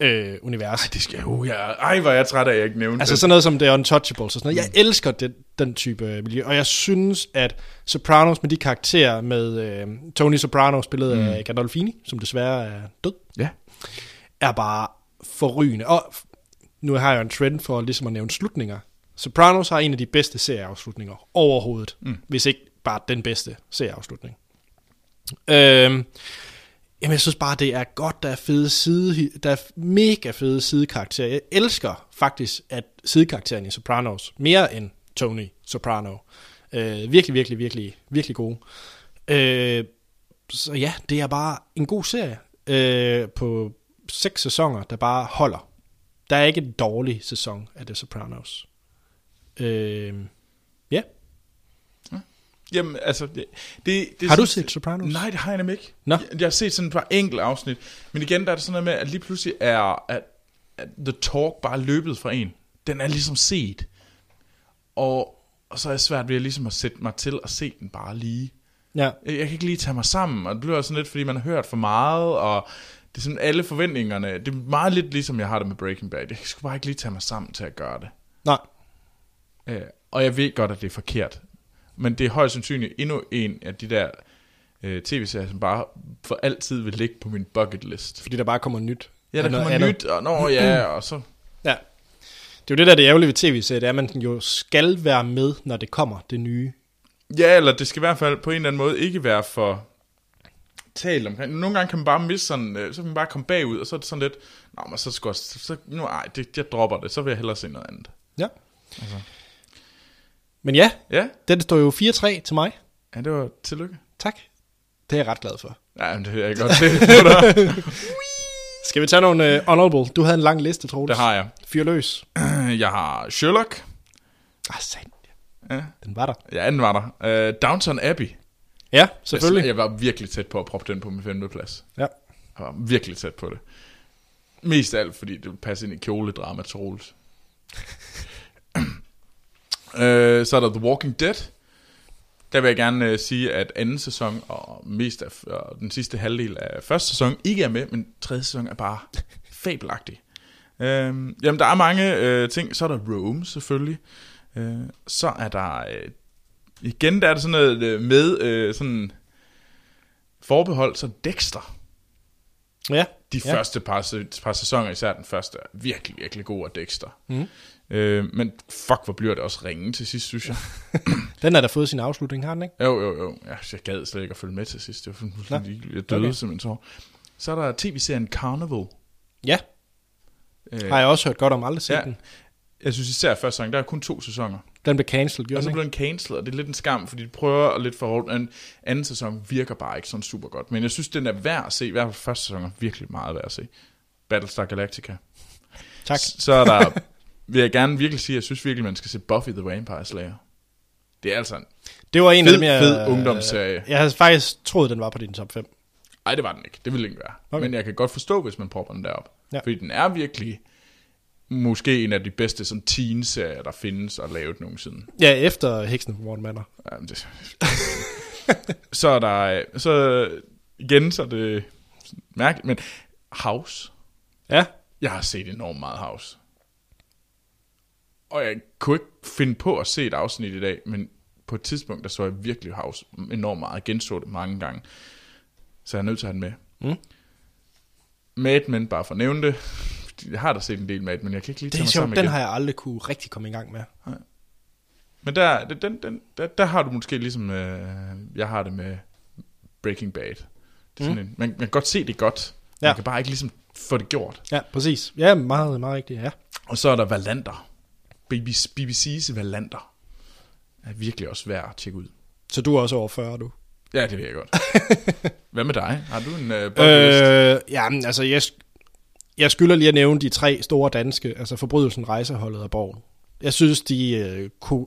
øh, univers. Det skal jo, ja. Ej, hvor er jeg træt af, at jeg ikke nævnte Altså det. sådan noget som The Untouchables og sådan noget. Jeg elsker den, den type øh, miljø, og jeg synes, at Sopranos med de karakterer med øh, Tony Soprano, spillet mm. af Gandolfini, som desværre er død, Ja. er bare forrygende. Og nu har jeg en trend for ligesom at nævne slutninger. Sopranos har en af de bedste serieafslutninger overhovedet, mm. hvis ikke bare den bedste serieafslutning. Øhm, jamen jeg synes bare, det er godt, der er fede side, der er mega fede sidekarakterer. Jeg elsker faktisk, at sidekarakteren i Sopranos, mere end Tony Soprano, øh, virkelig, virkelig, virkelig, virkelig gode. Øh, så ja, det er bare en god serie øh, på seks sæsoner, der bare holder. Der er ikke en dårlig sæson af The Sopranos. Øh, ja. Jamen, altså... Det, det, det Har du sådan- set Sopranos? Nej, det har jeg nemlig ikke. Nå. Jeg, jeg har set sådan et par enkelte afsnit. Men igen, der er det sådan noget med, at lige pludselig er at, at The Talk bare løbet fra en. Den er ligesom set. Og, og så er jeg svært ved at, ligesom at sætte mig til at se den bare lige. Ja. Jeg, jeg kan ikke lige tage mig sammen, og det bliver sådan lidt, fordi man har hørt for meget, og det er sådan alle forventningerne. Det er meget lidt ligesom jeg har det med Breaking Bad. Jeg skulle bare ikke lige tage mig sammen til at gøre det. Nej. Øh, og jeg ved godt, at det er forkert. Men det er højst sandsynligt endnu en af de der øh, tv-serier, som bare for altid vil ligge på min bucket list. Fordi der bare kommer nyt. Ja, der kommer andet. nyt, og nå ja, og så... Ja. Det er jo det der, det ærgerlige ved tv-serier, det er, at man jo skal være med, når det kommer, det nye. Ja, eller det skal i hvert fald på en eller anden måde ikke være for talt omkring. Nogle gange kan man bare miste sådan, øh, så kan man bare komme bagud, og så er det sådan lidt, nå, men så skal jeg, så, nu, ej, det, jeg dropper det, så vil jeg hellere se noget andet. Ja. Men ja, Ja, den står jo 4-3 til mig. ja det var tillykke. Tak. Det er jeg ret glad for. Ja, men det vil jeg godt dig. Skal vi tage nogle uh, honorable? Du havde en lang liste, Troels. Det har jeg. Fyr løs. Jeg har Sherlock. Ah, sandt. Ja. Den var der. Ja, den var der. Uh, Downton Abbey. Ja, selvfølgelig. Jeg, jeg var virkelig tæt på at proppe den på min femte plads. Ja. Jeg var virkelig tæt på det. Mest af alt, fordi det ville passe ind i kjoledrama til Troels. øh, så er der The Walking Dead. Der vil jeg gerne øh, sige, at anden sæson og mest af og den sidste halvdel af første sæson ikke er med, men tredje sæson er bare fabelagtig. Øh, jamen, der er mange øh, ting. Så er der Rome, selvfølgelig. Øh, så er der... Øh, igen, der er der sådan noget øh, med øh, sådan forbehold, så Dexter. Ja. De Ja. første par, par sæsoner, især den første, er virkelig, virkelig god af Dexter. Mm. Øh, men fuck, hvor bliver det også ringe til sidst, synes jeg. Den har da fået sin afslutning, har den ikke? jo, jo, jo. Ja, jeg gad slet ikke at følge med til sidst. Det var fuldstændig. Jeg døde Okay. simpelthen så. Så er der tv-serien Carnival. Ja, Øh, har jeg også hørt godt om, aldrig set ja. den. Jeg synes især første sæson, der er kun to sæsoner. Den blev cancelled, gjorde Og så blev den cancelled, og det er lidt en skam, fordi de prøver at lidt for men anden sæson virker bare ikke sådan super godt. Men jeg synes, den er værd at se. I hvert fald første sæson er virkelig meget værd at se. Battlestar Galactica. Tak. Så er der, vil jeg gerne virkelig sige, at jeg synes virkelig, man skal se Buffy the Vampire Slayer. Det er altså en... Det var en Fed, af dem, jeg... fed ungdomsserie. Jeg havde faktisk troet, den var på din top 5. Ej, det var den ikke. Det ville den ikke være. Okay. Men jeg kan godt forstå, hvis man propper den derop. Ja. Fordi den er virkelig måske en af de bedste sådan teen-serier, der findes og lavet nogensinde. Ja, efter Heksen på Morten Manor. Jamen, det... så er der... Så igen, så er det mærkeligt, men House. Ja, Jeg har set enormt meget House. Og jeg kunne ikke finde på at se et afsnit i dag, men på et tidspunkt, der så jeg virkelig House enormt meget. Genså det mange gange. Så jeg er nødt til at have den med. Mm. Mad Men, bare for at nævne det. Jeg har da set en del Mad Men, jeg kan ikke lige det tage mig sjovt. sammen Den igen. har jeg aldrig kunne rigtig komme i gang med. Men der, den, den, der, der har du måske ligesom, øh, jeg har det med Breaking Bad. Det er sådan mm. en, man, man kan godt se det godt, ja. man kan bare ikke ligesom få det gjort. Ja, præcis. Ja, meget, meget rigtigt, ja. Og så er der Valander. BBC, BBC's Valander. Er virkelig også værd at tjekke ud. Så du er også over 40, du. Ja, det ved jeg godt. Hvad med dig? Har du en uh, bucket list? Øh, ja, men altså, jeg, jeg skylder lige at nævne de tre store danske, altså Forbrydelsen, Rejseholdet og Borgen. Jeg synes, de øh, kunne...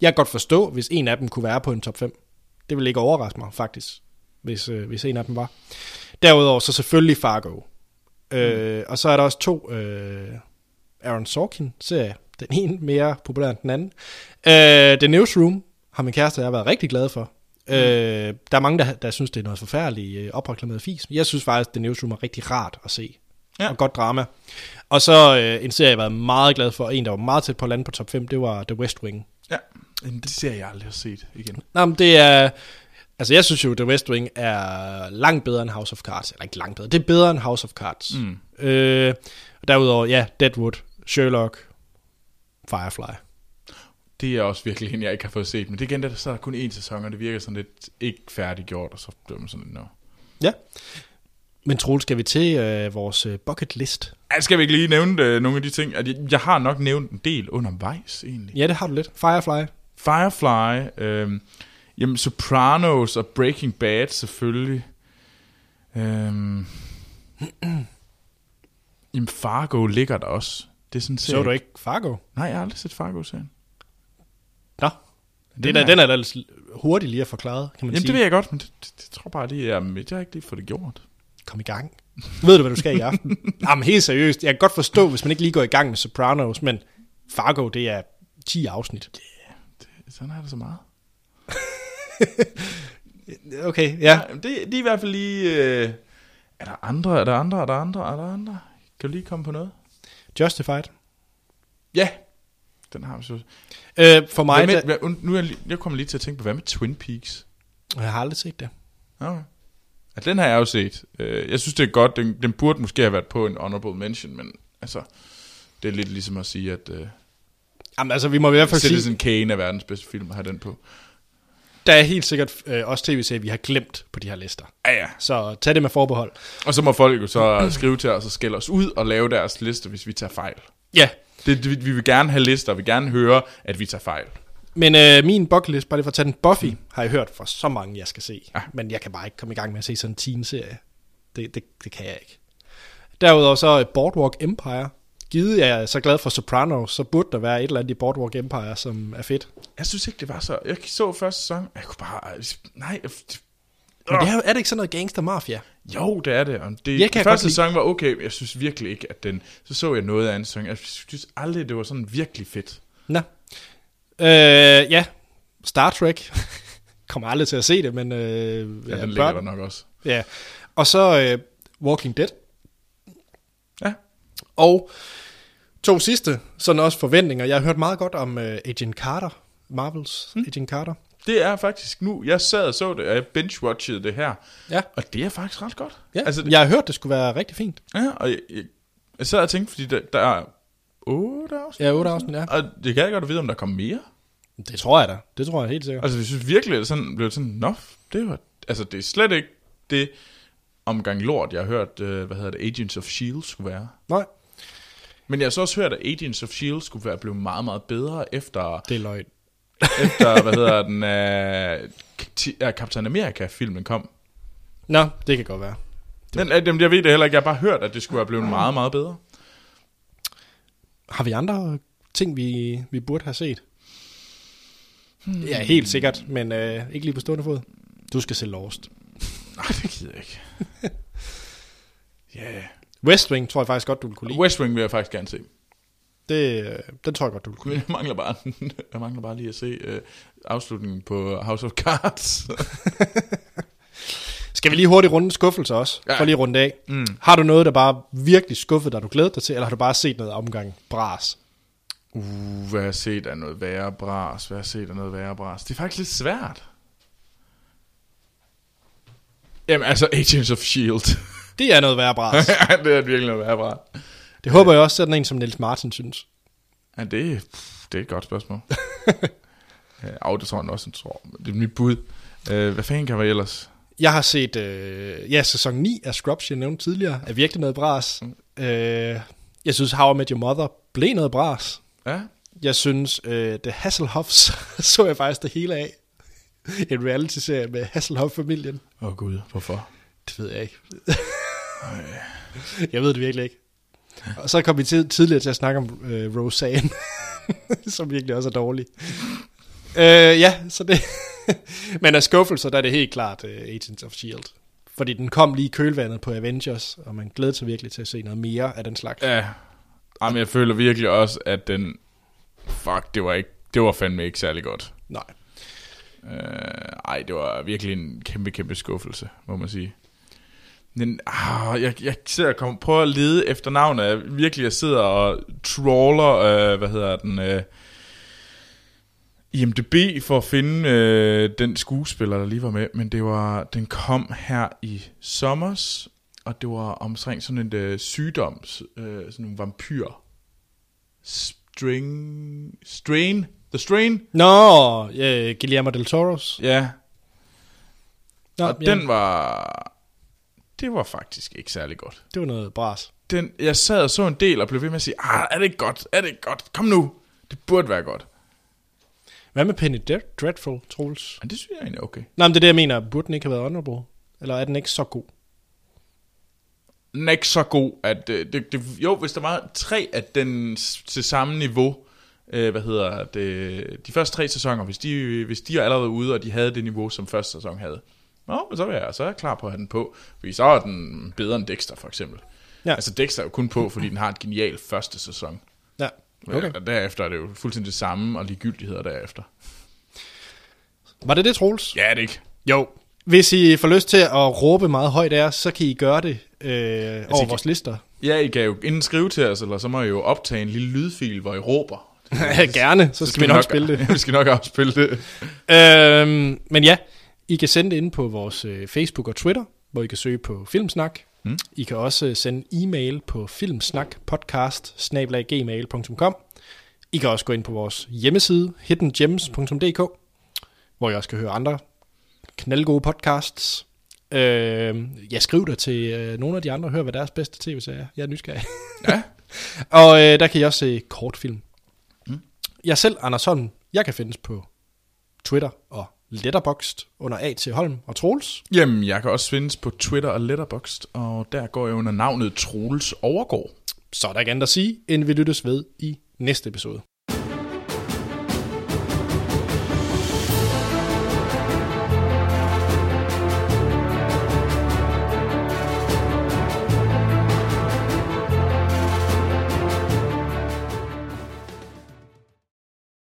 Jeg kan godt forstå, hvis en af dem kunne være på en top 5. Det ville ikke overraske mig, faktisk, hvis, øh, hvis en af dem var. Derudover så selvfølgelig Fargo. Øh, og så er der også to øh, Aaron Sorkin-serier. Den ene mere populær end den anden. Øh, The Newsroom har min kæreste og jeg været rigtig glade for. Mm. Øh, der er mange, der, der synes, det er noget forfærdeligt øh, opreklameret fis. Jeg synes faktisk, The Newsroom er rigtig rart at se. Ja. Og godt drama. Og så øh, en serie, jeg har været meget glad for, og en, der var meget tæt på at lande på top 5, det var The West Wing. Ja, men det ser jeg aldrig har set igen. Nå, men det er... Altså, jeg synes jo, The West Wing er langt bedre end House of Cards. Eller ikke langt bedre. Det er bedre end House of Cards. Mm. Øh, og derudover, ja, Deadwood, Sherlock, Firefly. Det er også virkelig en, jeg ikke har fået set. Men det er igen, der så er kun én sæson, og det virker sådan lidt ikke færdiggjort, og så bliver man sådan lidt, nå. Ja. Men Troel, skal vi til øh, vores øh, bucket list? Ja, skal vi ikke lige nævne øh, nogle af de ting? At jeg, jeg har nok nævnt en del undervejs, egentlig. Ja, det har du lidt. Firefly. Firefly, øh, jamen Sopranos og Breaking Bad selvfølgelig. Øh, jamen Fargo ligger der også. Det er sådan Så du ikke Fargo? Nej, jeg har aldrig set Fargo-serien. Nå, det er den er da lidt hurtigt lige at forklare, kan man Jamen sige. det ved jeg godt, men det, det, det tror bare lige, jeg, jeg har ikke lige fået det gjort. Kom i gang. Ved du, hvad du skal i aften? Jamen helt seriøst, jeg kan godt forstå, hvis man ikke lige går i gang med Sopranos, men Fargo, det er 10 afsnit. Sådan er det så meget. Okay, ja. Ja, det, det er i hvert fald lige... Øh, er der andre? Er der andre? Er der andre? Er der andre? Kan du lige komme på noget? Justified. Ja, den har vi så. Øh, for mig, Hvad med, der, hvad, nu er jeg, lige- jeg kommer lige til at tænke på, hvad med Twin Peaks? jeg har aldrig set det. Okay. Ja, den har jeg jo set. Øh, Jeg synes, det er godt. Den, den burde måske have været på en honorable mention, men altså, det er lidt ligesom at sige, at uh, Jamen altså, vi må i hvert fald sige, Citizen Kane er verdens bedste film at have den på. Der er helt sikkert øh, også tv-serier, vi har glemt på de her lister. Ja, ja. Så tag det med forbehold. Og så må folk jo så skrive til os og skælde os ud og lave deres liste, hvis vi tager fejl. Ja, Det, det, vi vil gerne have lister, og vi vil gerne høre, at vi tager fejl. men øh, min bucket list, bare lige for at tage den, Buffy, har jeg hørt for så mange, jeg skal se. Ja. Men jeg kan bare ikke komme i gang med at se sådan en teen-serie. Det, det, det kan jeg ikke. Derudover så øh, Boardwalk Empire skide jeg er så glad for Sopranos, så burde der være et eller andet i Boardwalk Empire, som er fedt. Jeg synes ikke, det var så... Jeg så første sæson, jeg kunne bare... Nej, jeg- Men det er, er det ikke sådan noget gangster mafia? Jo, det er det. Og det Jeg kan første sæson var okay, men jeg synes virkelig ikke, at den... Så så jeg noget af en sæson. Jeg synes aldrig, det var sådan virkelig fedt. Nå. Øh, ja, Star Trek. Kommer aldrig til at se det, men... Øh, Ja, ja, den ligger børn- der nok også. Ja. Og så øh, Walking Dead. Ja. Og to sidste, sådan også forventninger. Jeg har hørt meget godt om øh, Agent Carter. Marvels hmm. Agent Carter. Det er faktisk nu... Jeg sad og så det, og jeg binge-watchede det her. Ja. Og det er faktisk ret godt. Ja, Altså, jeg har hørt, det skulle være rigtig fint. Ja, og jeg, jeg, jeg sad og tænkte, fordi der, der er otte afsnit. Ja, otte afsnit, ja. Og det kan jeg godt vide, om der kommer mere. Det tror jeg da. Det tror jeg helt sikkert. Altså, jeg synes virkelig, at det sådan, blev sådan, nå, det var, altså, det er slet ikke det omgang lort, jeg har hørt, øh, hvad hedder det, Agents of S.H.I.E.L.D. skulle være. Nej, Men jeg har så også hørt, at Agents of S.H.I.E.L.D. skulle være blevet meget, meget bedre efter, det er løgn. efter hvad hedder den, uh, uh, Captain America-filmen kom. Nå, det kan godt være. Men øh, jamen, jeg ved det heller ikke, jeg har bare hørt, at det skulle være blevet meget, meget bedre. Har vi andre ting, vi, vi burde have set? Hmm. Ja, helt sikkert, men øh, ikke lige på stående fod. Du skal se Lost. Nej, det gider jeg ikke. Ja, yeah. West Wing tror jeg faktisk godt, du vil kunne lide. West Wing vil jeg faktisk gerne se. Det, øh, den tror jeg godt, du vil kunne Men jeg mangler bare, jeg mangler bare lige at se uh, afslutningen på House of Cards. Skal vi lige hurtigt runde skuffelser også? Ja. For lige at runde af. Mm. Har du noget, der bare virkelig skuffet dig, du glæder dig til, eller har du bare set noget omgang bras? uh, hvad har jeg set af noget værre bras? Hvad har jeg set af noget værre bras? Det er faktisk lidt svært. Jamen altså, Agents of S.H.I.E.L.D. Det er noget værre bras. det er virkelig noget værre bras. det håber jeg også, sådan en som Niels Martin synes. Ja, det, det er et godt spørgsmål. ja, det tror jeg også, jeg tror. Det er mit bud. Uh, hvad fanden kan være ellers? Jeg har set, øh, ja, sæson 9 af Scrubs, jeg nævnte tidligere, er virkelig noget bras. Øh, jeg synes, How I Met Your Mother blev noget bras. Ja, Jeg synes, øh, The Hasselhoffs så jeg faktisk det hele af. En reality-serie med Hasselhoff-familien. åh oh, gud, hvorfor? Det ved jeg ikke. Jeg ved det virkelig ikke. Og så kom vi tid, tidligere til at snakke om øh, Roseanne, som virkelig også er dårlig. Øh, ja, så det... Men af skuffelser, der er det helt klart uh, Agents of S.H.I.E.L.D. Fordi den kom lige i kølvandet på Avengers, og man glæder sig virkelig til at se noget mere af den slags. Ja, Jamen, jeg føler virkelig også, at den... Fuck, det var ikke... Det var fandme ikke særlig godt. Nej. Øh, ej, det var virkelig en kæmpe, kæmpe skuffelse, må man sige. Men ah, jeg, jeg sidder og kommer, prøver at lede efter navnet. Jeg, virkelig, jeg sidder og trawler, øh, hvad hedder den, øh, IMDB for at finde øh, den skuespiller, der lige var med. Men det var, den kom her i sommers, og det var omkring sådan en øh, sygdoms, øh, sådan en vampyr. String, strain, The Strain, Nå, øh, Guillermo del Toros. ja, Nå, og den var... Det var faktisk ikke særlig godt. Det var noget bras. Den, jeg sad og så en del og blev ved med at sige, ah, er det godt? Er det godt? Kom nu. Det burde være godt. Hvad med Penny Dread- Dreadful, Troels? Men det synes jeg egentlig er okay. Nej, men det er det, jeg mener. Burde den ikke have været honorable? Eller er den ikke så god? Den er ikke så god, at øh, det, det, jo, hvis der var tre af den til samme niveau, øh, hvad hedder det, de første tre sæsoner, hvis de, hvis de er allerede ude, og de havde det niveau, som første sæson havde, Nå, men så, er jeg, så er jeg klar på at have den på, fordi så er den bedre end Dexter, for eksempel. Ja. Altså, Dexter er jo kun på, fordi den har et genialt første sæson. Ja, Okay. Og derefter er det jo fuldstændig det samme, og ligegyldigheder derefter. Var det det, Troels? Ja, det ikke. Jo. Hvis I får lyst til at råbe meget højt af os, så kan I gøre det øh, over Altså, I kan- vores lister. Ja, I kan jo enten skrive til os, eller så må I jo optage en lille lydfil, hvor I råber. Gerne, så skal vi nok spille det. vi skal nok afspille det. øhm, men ja, I kan sende det ind på vores øh, Facebook og Twitter, hvor I kan søge på Filmsnak. Mm. I kan også øh, sende e-mail på filmsnakpodcast I kan også gå ind på vores hjemmeside hiddengems.dk, hvor I også kan høre andre knaldgode podcasts. Øh, ja, skriv dig til øh, nogle af de andre og hør, hvad deres bedste tv-serie er. Jeg er nysgerrig. Ja. og øh, der kan I også se kortfilm. Mm. Jeg selv, Anders Holm, jeg kan findes på Twitter og Letterboxd under A.T. Holm og Troels. Jamen, jeg kan også findes på Twitter og Letterboxd, og der går jeg under navnet Troels Overgaard. Så er der ikke andet at sige, end vi lyttes ved i næste episode.